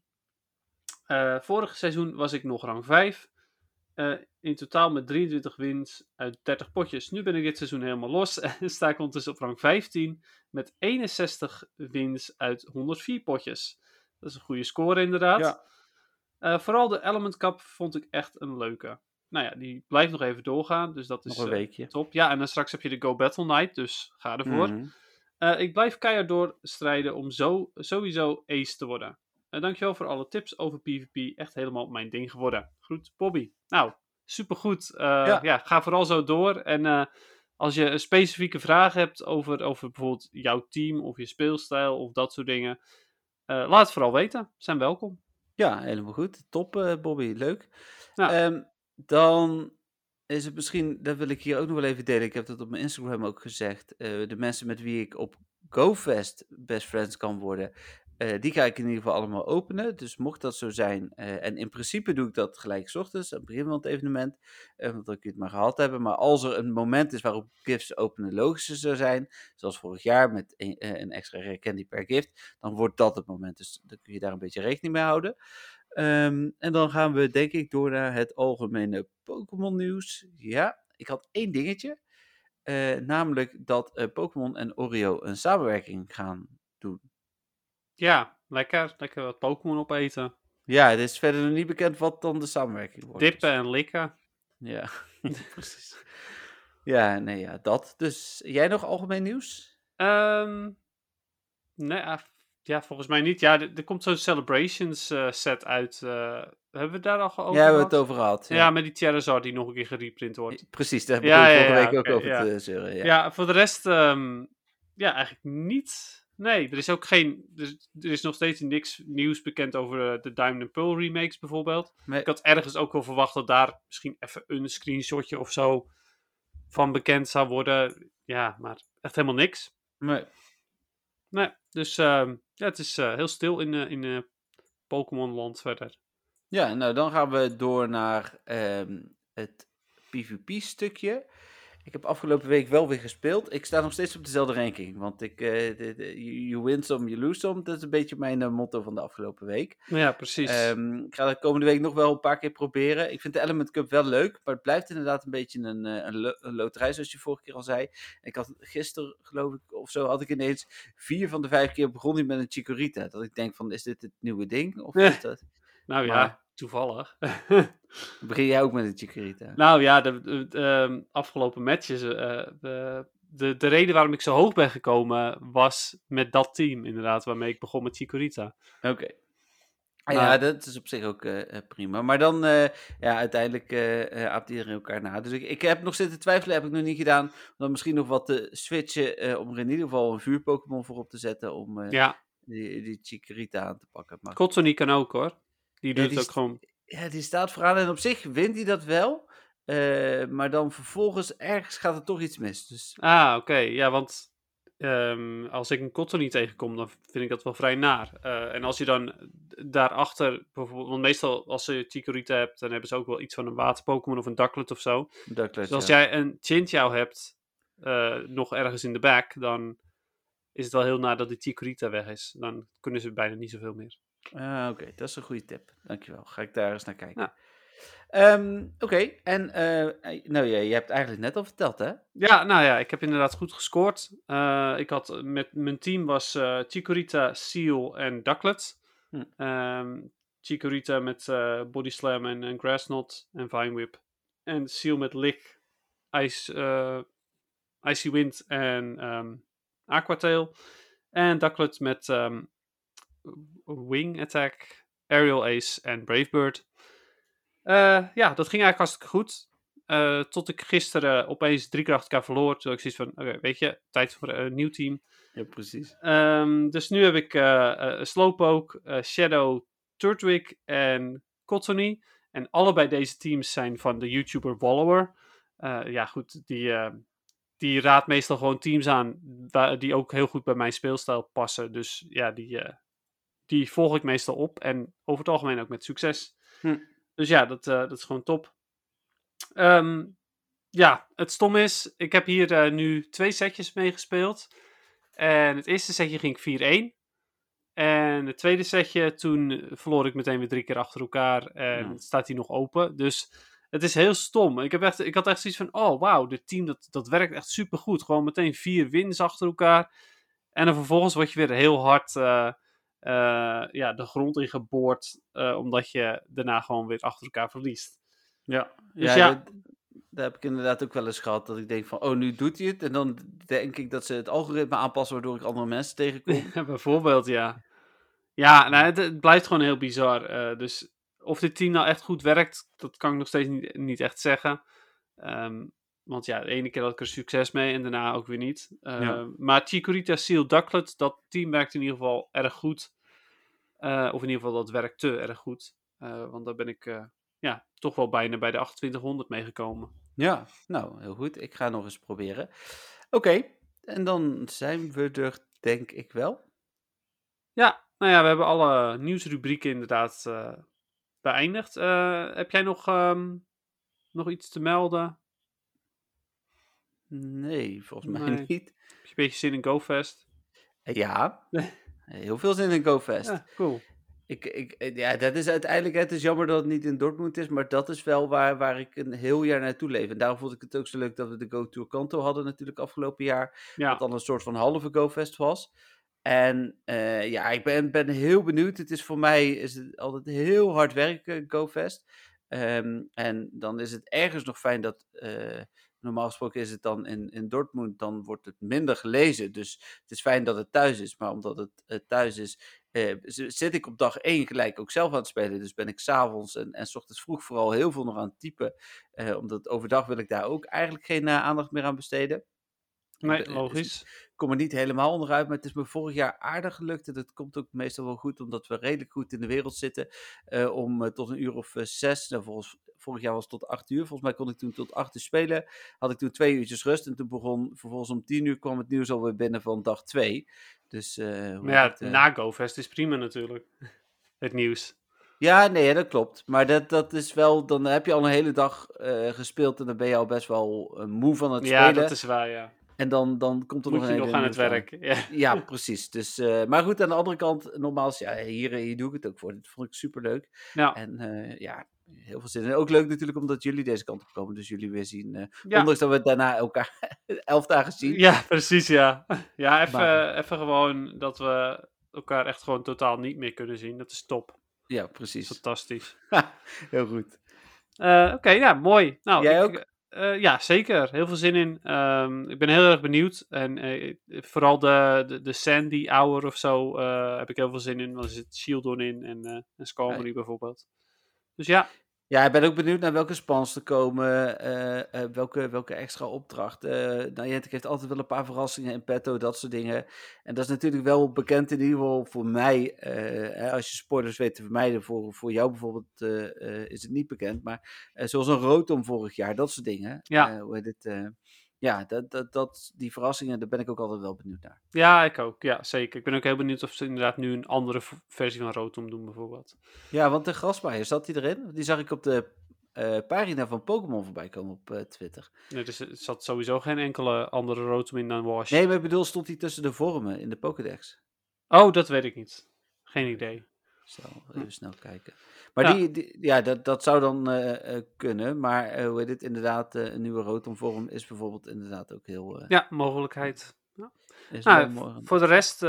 Eh vorig seizoen was ik nog rang 5. Eh, in totaal met 23 wins uit 30 potjes. Nu ben ik dit seizoen helemaal los en sta ik ondertussen op rang 15 met 61 wins uit 104 potjes. Dat is een goede score inderdaad. Ja. Eh, vooral de Element Cup vond ik echt een leuke. Nou ja, die blijft nog even doorgaan, dus dat is Nog een weekje. top. Ja, en dan straks heb je de Go Battle Night, dus ga ervoor. Mhm. Ik blijf keihard doorstrijden om zo, sowieso ace te worden. Uh, dankjewel voor alle tips over PvP. Echt helemaal mijn ding geworden. Groet, Bobby. Nou, supergoed. Eh Ja. ja. ga vooral zo door. En eh, als je een specifieke vraag hebt over, over bijvoorbeeld jouw team of je speelstijl of dat soort dingen, laat het vooral weten. Zijn welkom. Ja, helemaal goed. Top, Bobby. Leuk. Ehm, dan is het misschien, dat wil ik hier ook nog wel even delen. Ik heb dat op mijn Instagram ook gezegd. de mensen met wie ik op GoFest best friends kan worden, eh, die ga ik in ieder geval allemaal openen. Dus mocht dat zo zijn, eh, en in principe doe ik dat gelijk ochtends, aan het begin van het evenement, eh, want dan kun je het maar gehad hebben. Maar als er een moment is waarop gifts openen logischer zou zijn, zoals vorig jaar met een, een extra rare candy per gift, dan wordt dat het moment. Dus dan kun je daar een beetje rekening mee houden. Ehm, en dan gaan we denk ik door naar het algemene Pokémon nieuws. Ja, ik had één dingetje. namelijk dat Pokémon en Oreo een samenwerking gaan doen. Ja, lekker. Lekker wat Pokémon opeten. Ja, het is verder nog niet bekend wat dan de samenwerking wordt. Dippen en likken. Ja, precies. Ja, nee, ja, dat. Dus jij nog algemeen nieuws? Ehm, nee, ja, volgens mij niet. Ja, er, er komt zo'n Celebrations eh, set uit. eh, hebben we het daar al over ja, we hebben het over gehad. Ja, Ja, met die Charizard die nog een keer gereprint wordt. precies. Daar begon ik ja, vorige ja, week ook over ja. te zeuren. Ja. Ja, voor de rest, ehm, ja, eigenlijk niet. Nee, er is ook geen. Er, is- er is nog steeds niks nieuws bekend over eh, de Diamond and Pearl remakes bijvoorbeeld. Nee. Ik had ergens ook wel verwacht dat daar misschien even een screenshotje of zo van bekend zou worden. Ja, maar echt helemaal niks. Nee. Nee, dus ehm, ja, het is eh, heel stil in, eh, in Pokémon-land verder. Ja, nou dan gaan we door naar ehm, het PvP-stukje. Ik heb afgelopen week wel weer gespeeld. Ik sta nog steeds op dezelfde ranking. Want ik, de- de- you win some, you lose some. Dat is een beetje mijn eh, motto van de afgelopen week. Ja, precies. Ehm, ik ga dat komende week nog wel een paar keer proberen. Ik vind de Element Cup wel leuk. Maar het blijft inderdaad een beetje een, eh, een, lo- een loterij, zoals je vorige keer al zei. Ik had gisteren, geloof ik, of zo, had ik ineens vier van de vijf keer begonnen met een Chikorita. Dat ik denk van, is dit het nieuwe ding? Of Ja. is dat... nou ja, maar- toevallig. Begin jij ook met een Chikorita? Nou ja, de, de- de, ehm, afgelopen matches. eh, de, de, de reden waarom ik zo hoog ben gekomen was met dat team, inderdaad, waarmee ik begon met Chikorita. Oké. Ja, dat is op zich ook eh, eh, prima. Maar dan, ja, uiteindelijk eh, aapt iedereen elkaar na. Dus ik, ik heb nog zitten twijfelen, heb ik nog niet gedaan. Om dan misschien nog wat te switchen, om er in ieder geval een vuur-Pokémon voor op te zetten. Om Ja, die, die Chikorita aan te pakken. Maar Kotsoni kan ook hoor. Die doet die het ook gewoon. ja, die staat vooraan en op zich wint hij dat wel. Eh, maar dan vervolgens, ergens gaat er toch iets mis. Dus Ah, oké. Ja, want ehm, als ik een Kotsoni tegenkom, dan vind ik dat wel vrij naar. Eh, en als je dan daarachter, bijvoorbeeld, want meestal als je Chikorita hebt, dan hebben ze ook wel iets van een water-Pokémon of een Ducklet of zo. Dus als jij een Chinchou hebt, eh, nog ergens in de back, dan is het wel heel naar dat die Chikorita weg is. Dan kunnen ze bijna niet zoveel meer. Ah, Oké, dat is een goede tip. Dankjewel. Ga ik daar eens naar kijken. Ehm, Oké, en eh, nou ja, je hebt eigenlijk net al verteld, hè? Ja, nou ja, ik heb inderdaad goed gescoord. Eh, ik had met mijn team was eh Chikorita, Seal en Ducklet. Hm. Ehm, Chikorita met eh Body Slam en, en Grassnot en Vine Whip. En Seal met Lick, Ice, eh, Icy Wind en ehm Aquatail. En Ducklet met Wing Attack, Aerial Ace en Brave Bird. Eh, ja, dat ging eigenlijk hartstikke goed. Eh, tot ik gisteren opeens drie elkaar verloor. Toen ik zoiets van, oké, weet je, tijd voor een nieuw team. Ja, precies. Ehm, dus nu heb ik eh, Slowpoke, Shadow, Turtwig en Cottony. En allebei deze teams zijn van de YouTuber Wallower. Ja, goed, die, die raadt meestal gewoon teams aan die ook heel goed bij mijn speelstijl passen. Dus ja, die, die volg ik meestal op. En over het algemeen ook met succes. Hm. Dus ja, dat, eh, dat is gewoon top. Ehm, ja, het stom is, ik heb hier eh, nu twee setjes meegespeeld. En het eerste setje ging 4-1. En het tweede setje, toen verloor ik meteen weer drie keer achter elkaar. En Ja. staat hij nog open. Dus het is heel stom. Ik, heb echt, ik had echt zoiets van, oh wauw, dit team dat, dat werkt echt supergoed. Gewoon meteen vier wins achter elkaar. En dan vervolgens word je weer heel hard eh, ja, de grond in geboord, eh, omdat je daarna gewoon weer achter elkaar verliest. Ja, Dus ja, ja. dat, dat heb ik inderdaad ook wel eens gehad. Dat ik denk van, oh, nu doet hij het. En dan denk ik dat ze het algoritme aanpassen, waardoor ik andere mensen tegenkom. Bijvoorbeeld, ja. Ja, nou, het, het blijft gewoon heel bizar. eh, dus of dit team nou echt goed werkt, dat kan ik nog steeds niet, niet echt zeggen. Ehm, want ja, de ene keer had ik er succes mee en daarna ook weer niet. Eh, Ja. Maar Chikorita Seal Ducklet, dat team werkt in ieder geval erg goed. Eh, of in ieder geval, dat werkt te erg goed. Eh, want daar ben ik eh, ja, toch wel bijna bij de 2800 meegekomen. Ja, nou, heel goed. Ik ga nog eens proberen. Oké, en dan zijn we er, denk ik wel. Ja, nou ja, we hebben alle nieuwsrubrieken inderdaad beëindigd. Heb jij nog, ehm, nog iets te melden? Nee, volgens mij Nee. niet. Heb je een beetje zin in GoFest? Ja, heel veel zin in GoFest. Ja, cool. Ik, ik, ja, dat is uiteindelijk, het is jammer dat het niet in Dortmund is, maar dat is wel waar, waar ik een heel jaar naartoe leef. En daarom vond ik het ook zo leuk dat we de Go Tour Kanto hadden natuurlijk afgelopen jaar. Ja, Wat dan een soort van halve GoFest was. En eh, ja, ik ben, ben heel benieuwd. Het is voor mij is het altijd heel hard werken, GoFest. Ehm, en dan is het ergens nog fijn dat, eh, normaal gesproken is het dan in, in Dortmund, dan wordt het minder gelezen. Dus het is fijn dat het thuis is. Maar omdat het eh, thuis is, eh, zit ik op dag één gelijk ook zelf aan het spelen. Dus ben ik s'avonds en, en s ochtends vroeg vooral heel veel nog aan het typen. Eh, omdat overdag wil ik daar ook eigenlijk geen aandacht meer aan besteden. Nee, eh, logisch. Ik kom er niet helemaal onderuit, maar het is me vorig jaar aardig gelukt. En dat komt ook meestal wel goed, omdat we redelijk goed in de wereld zitten. eh, om eh, tot een uur of zes, nou, volgens, vorig jaar was het tot acht uur. Volgens mij kon ik toen tot acht uur spelen. Had ik toen twee uurtjes rust. En toen begon, vervolgens om tien uur kwam het nieuws alweer binnen van dag twee. Dus, Maar ja, het, na GoFest is prima natuurlijk. Het nieuws. Ja, nee, dat klopt. Maar dat, dat is wel, dan heb je al een hele dag gespeeld en dan ben je al best wel moe van het Ja, spelen. dat is waar, ja. En dan, dan komt er Moet nog je een nog aan het werk. Ja. Ja, precies. Dus, eh, maar goed, aan de andere kant, nogmaals, ja, hier, hier doe ik het ook voor. Dit vond ik superleuk. Ja. En eh, ja, heel veel zin. En ook leuk natuurlijk omdat jullie deze kant op komen. Dus jullie weer zien. eh, Ja. Ondanks dat we daarna elkaar elf dagen zien. Ja, precies, ja. Ja, even, even gewoon dat we elkaar echt gewoon totaal niet meer kunnen zien. Dat is top. Ja, precies. Fantastisch. heel goed. Eh, Oké, ja, mooi. Nou, Jij ik- ook? Eh, ja, zeker. Heel veel zin in. Ehm, ik ben heel erg benieuwd. En eh, vooral de, de, de Sandy Hour of zo eh, heb ik heel veel zin in. Want er zit Shieldon in en, en bijvoorbeeld. Dus ja, Ja, ik ben ook benieuwd naar welke spans er komen. eh, eh, welke, welke extra opdracht. eh Niantic heeft altijd wel een paar verrassingen in petto, dat soort dingen. En dat is natuurlijk wel bekend in ieder geval voor mij. eh, hè, als je spoilers weet te vermijden. Voor, voor jou bijvoorbeeld is het niet bekend. Maar zoals een Rotom vorig jaar, dat soort dingen. Ja. Hoe heet het? Ja, dat, dat, dat, die verrassingen, daar ben ik ook altijd wel benieuwd naar. ja, ik ook. Ja, zeker. Ik ben ook heel benieuwd of ze inderdaad nu een andere versie van Rotom doen bijvoorbeeld. Ja, want de grasmaaier, zat die erin? Die zag ik op de eh, pagina van Pokémon voorbij komen op eh, Twitter. Nee, dus er zat sowieso geen enkele andere Rotom in dan Wash. Nee, maar ik bedoel, stond hij tussen de vormen in de Pokédex? Oh, dat weet ik niet. Geen idee. Ik zal even snel kijken. Maar Ja. die, die- ja, dat, dat zou dan eh, eh, kunnen. Maar eh, hoe heet het, inderdaad, een nieuwe rotomvorm is bijvoorbeeld inderdaad ook heel, Ja, mogelijkheid. is Nou. Voor de rest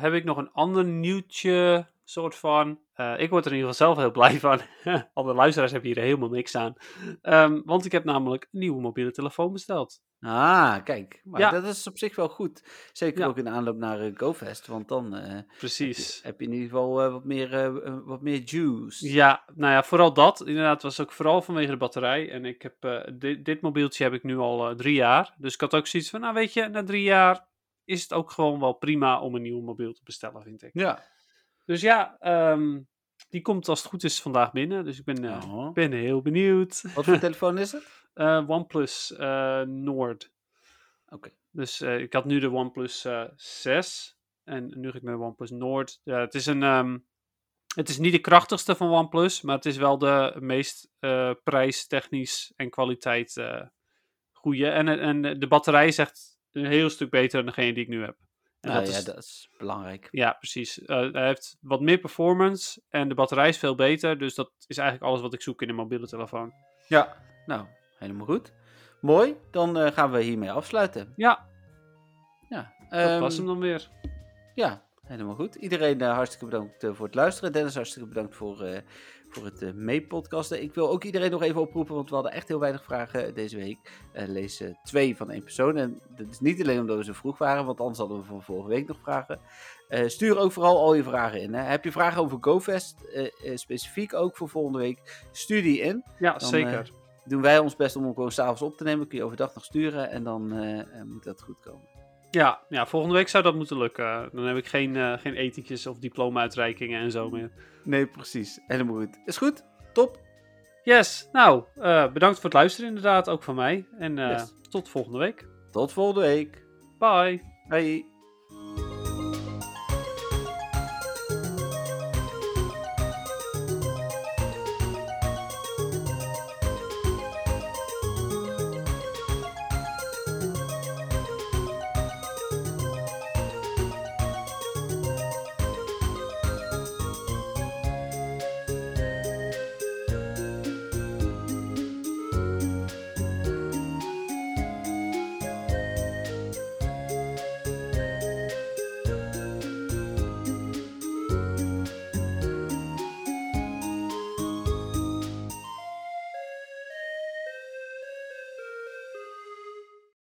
heb ik nog een ander nieuwtje, soort van. Ik word er in ieder geval zelf heel blij van. Alle luisteraars hebben hier helemaal niks aan. Ehm, want ik heb namelijk een nieuwe mobiele telefoon besteld. Ah, kijk. Maar Ja. dat is op zich wel goed. Zeker Ja. ook in de aanloop naar eh, GoFest. Want dan eh, heb, je, Precies. heb je in ieder geval eh, wat, meer, eh, wat meer juice. Ja, nou ja, vooral dat. Inderdaad, was ook vooral vanwege de batterij. En ik heb, dit, dit mobieltje heb ik nu al drie jaar. Dus ik had ook zoiets van, nou weet je, na drie jaar is het ook gewoon wel prima om een nieuw mobiel te bestellen, vind ik. Ja. Dus ja, ehm, die komt als het goed is vandaag binnen. Dus ik ben, Oh. ben heel benieuwd. Wat voor telefoon is het? Eh, OnePlus eh Nord. Oké. Dus eh, ik had nu de OnePlus eh 6. En nu ga ik met de OnePlus Nord. Ja, het is een... ehm, het is niet de krachtigste van OnePlus, maar het is wel de meest eh prijstechnisch en kwaliteit eh goede. En, en de batterij is echt een heel stuk beter dan degene die ik nu heb. En Nou dat ja, is, dat is belangrijk. ja, precies. Hij heeft wat meer performance en de batterij is veel beter. Dus dat is eigenlijk alles wat ik zoek in een mobiele telefoon. Ja, nou, helemaal goed. Mooi, dan eh, gaan we hiermee afsluiten. Ja, Ja, dat ehm, was hem dan weer. Ja, helemaal goed. Iedereen eh, hartstikke bedankt eh, voor het luisteren. Dennis, hartstikke bedankt voor, voor het meepodcasten. Ik wil ook iedereen nog even oproepen, want we hadden echt heel weinig vragen deze week. Lees twee van één persoon. En dat is niet alleen omdat we zo vroeg waren, want anders hadden we van vorige week nog vragen. Stuur ook vooral al je vragen in. Hè. Heb je vragen over GoFest, specifiek ook voor volgende week, stuur die in. Ja, dan, zeker. Doen wij ons best om hem gewoon s'avonds op te nemen. Kun je overdag nog sturen en dan eh, eh, moet dat goed komen. Ja, ja, volgende week zou dat moeten lukken. Dan heb ik geen, eh, geen etentjes of diploma-uitreikingen en zo meer. Nee, precies. Helemaal goed. Is goed? Top. Yes, nou, eh, bedankt voor het luisteren inderdaad, ook van mij. En eh, Yes. tot volgende week. Tot volgende week. Bye. Bye.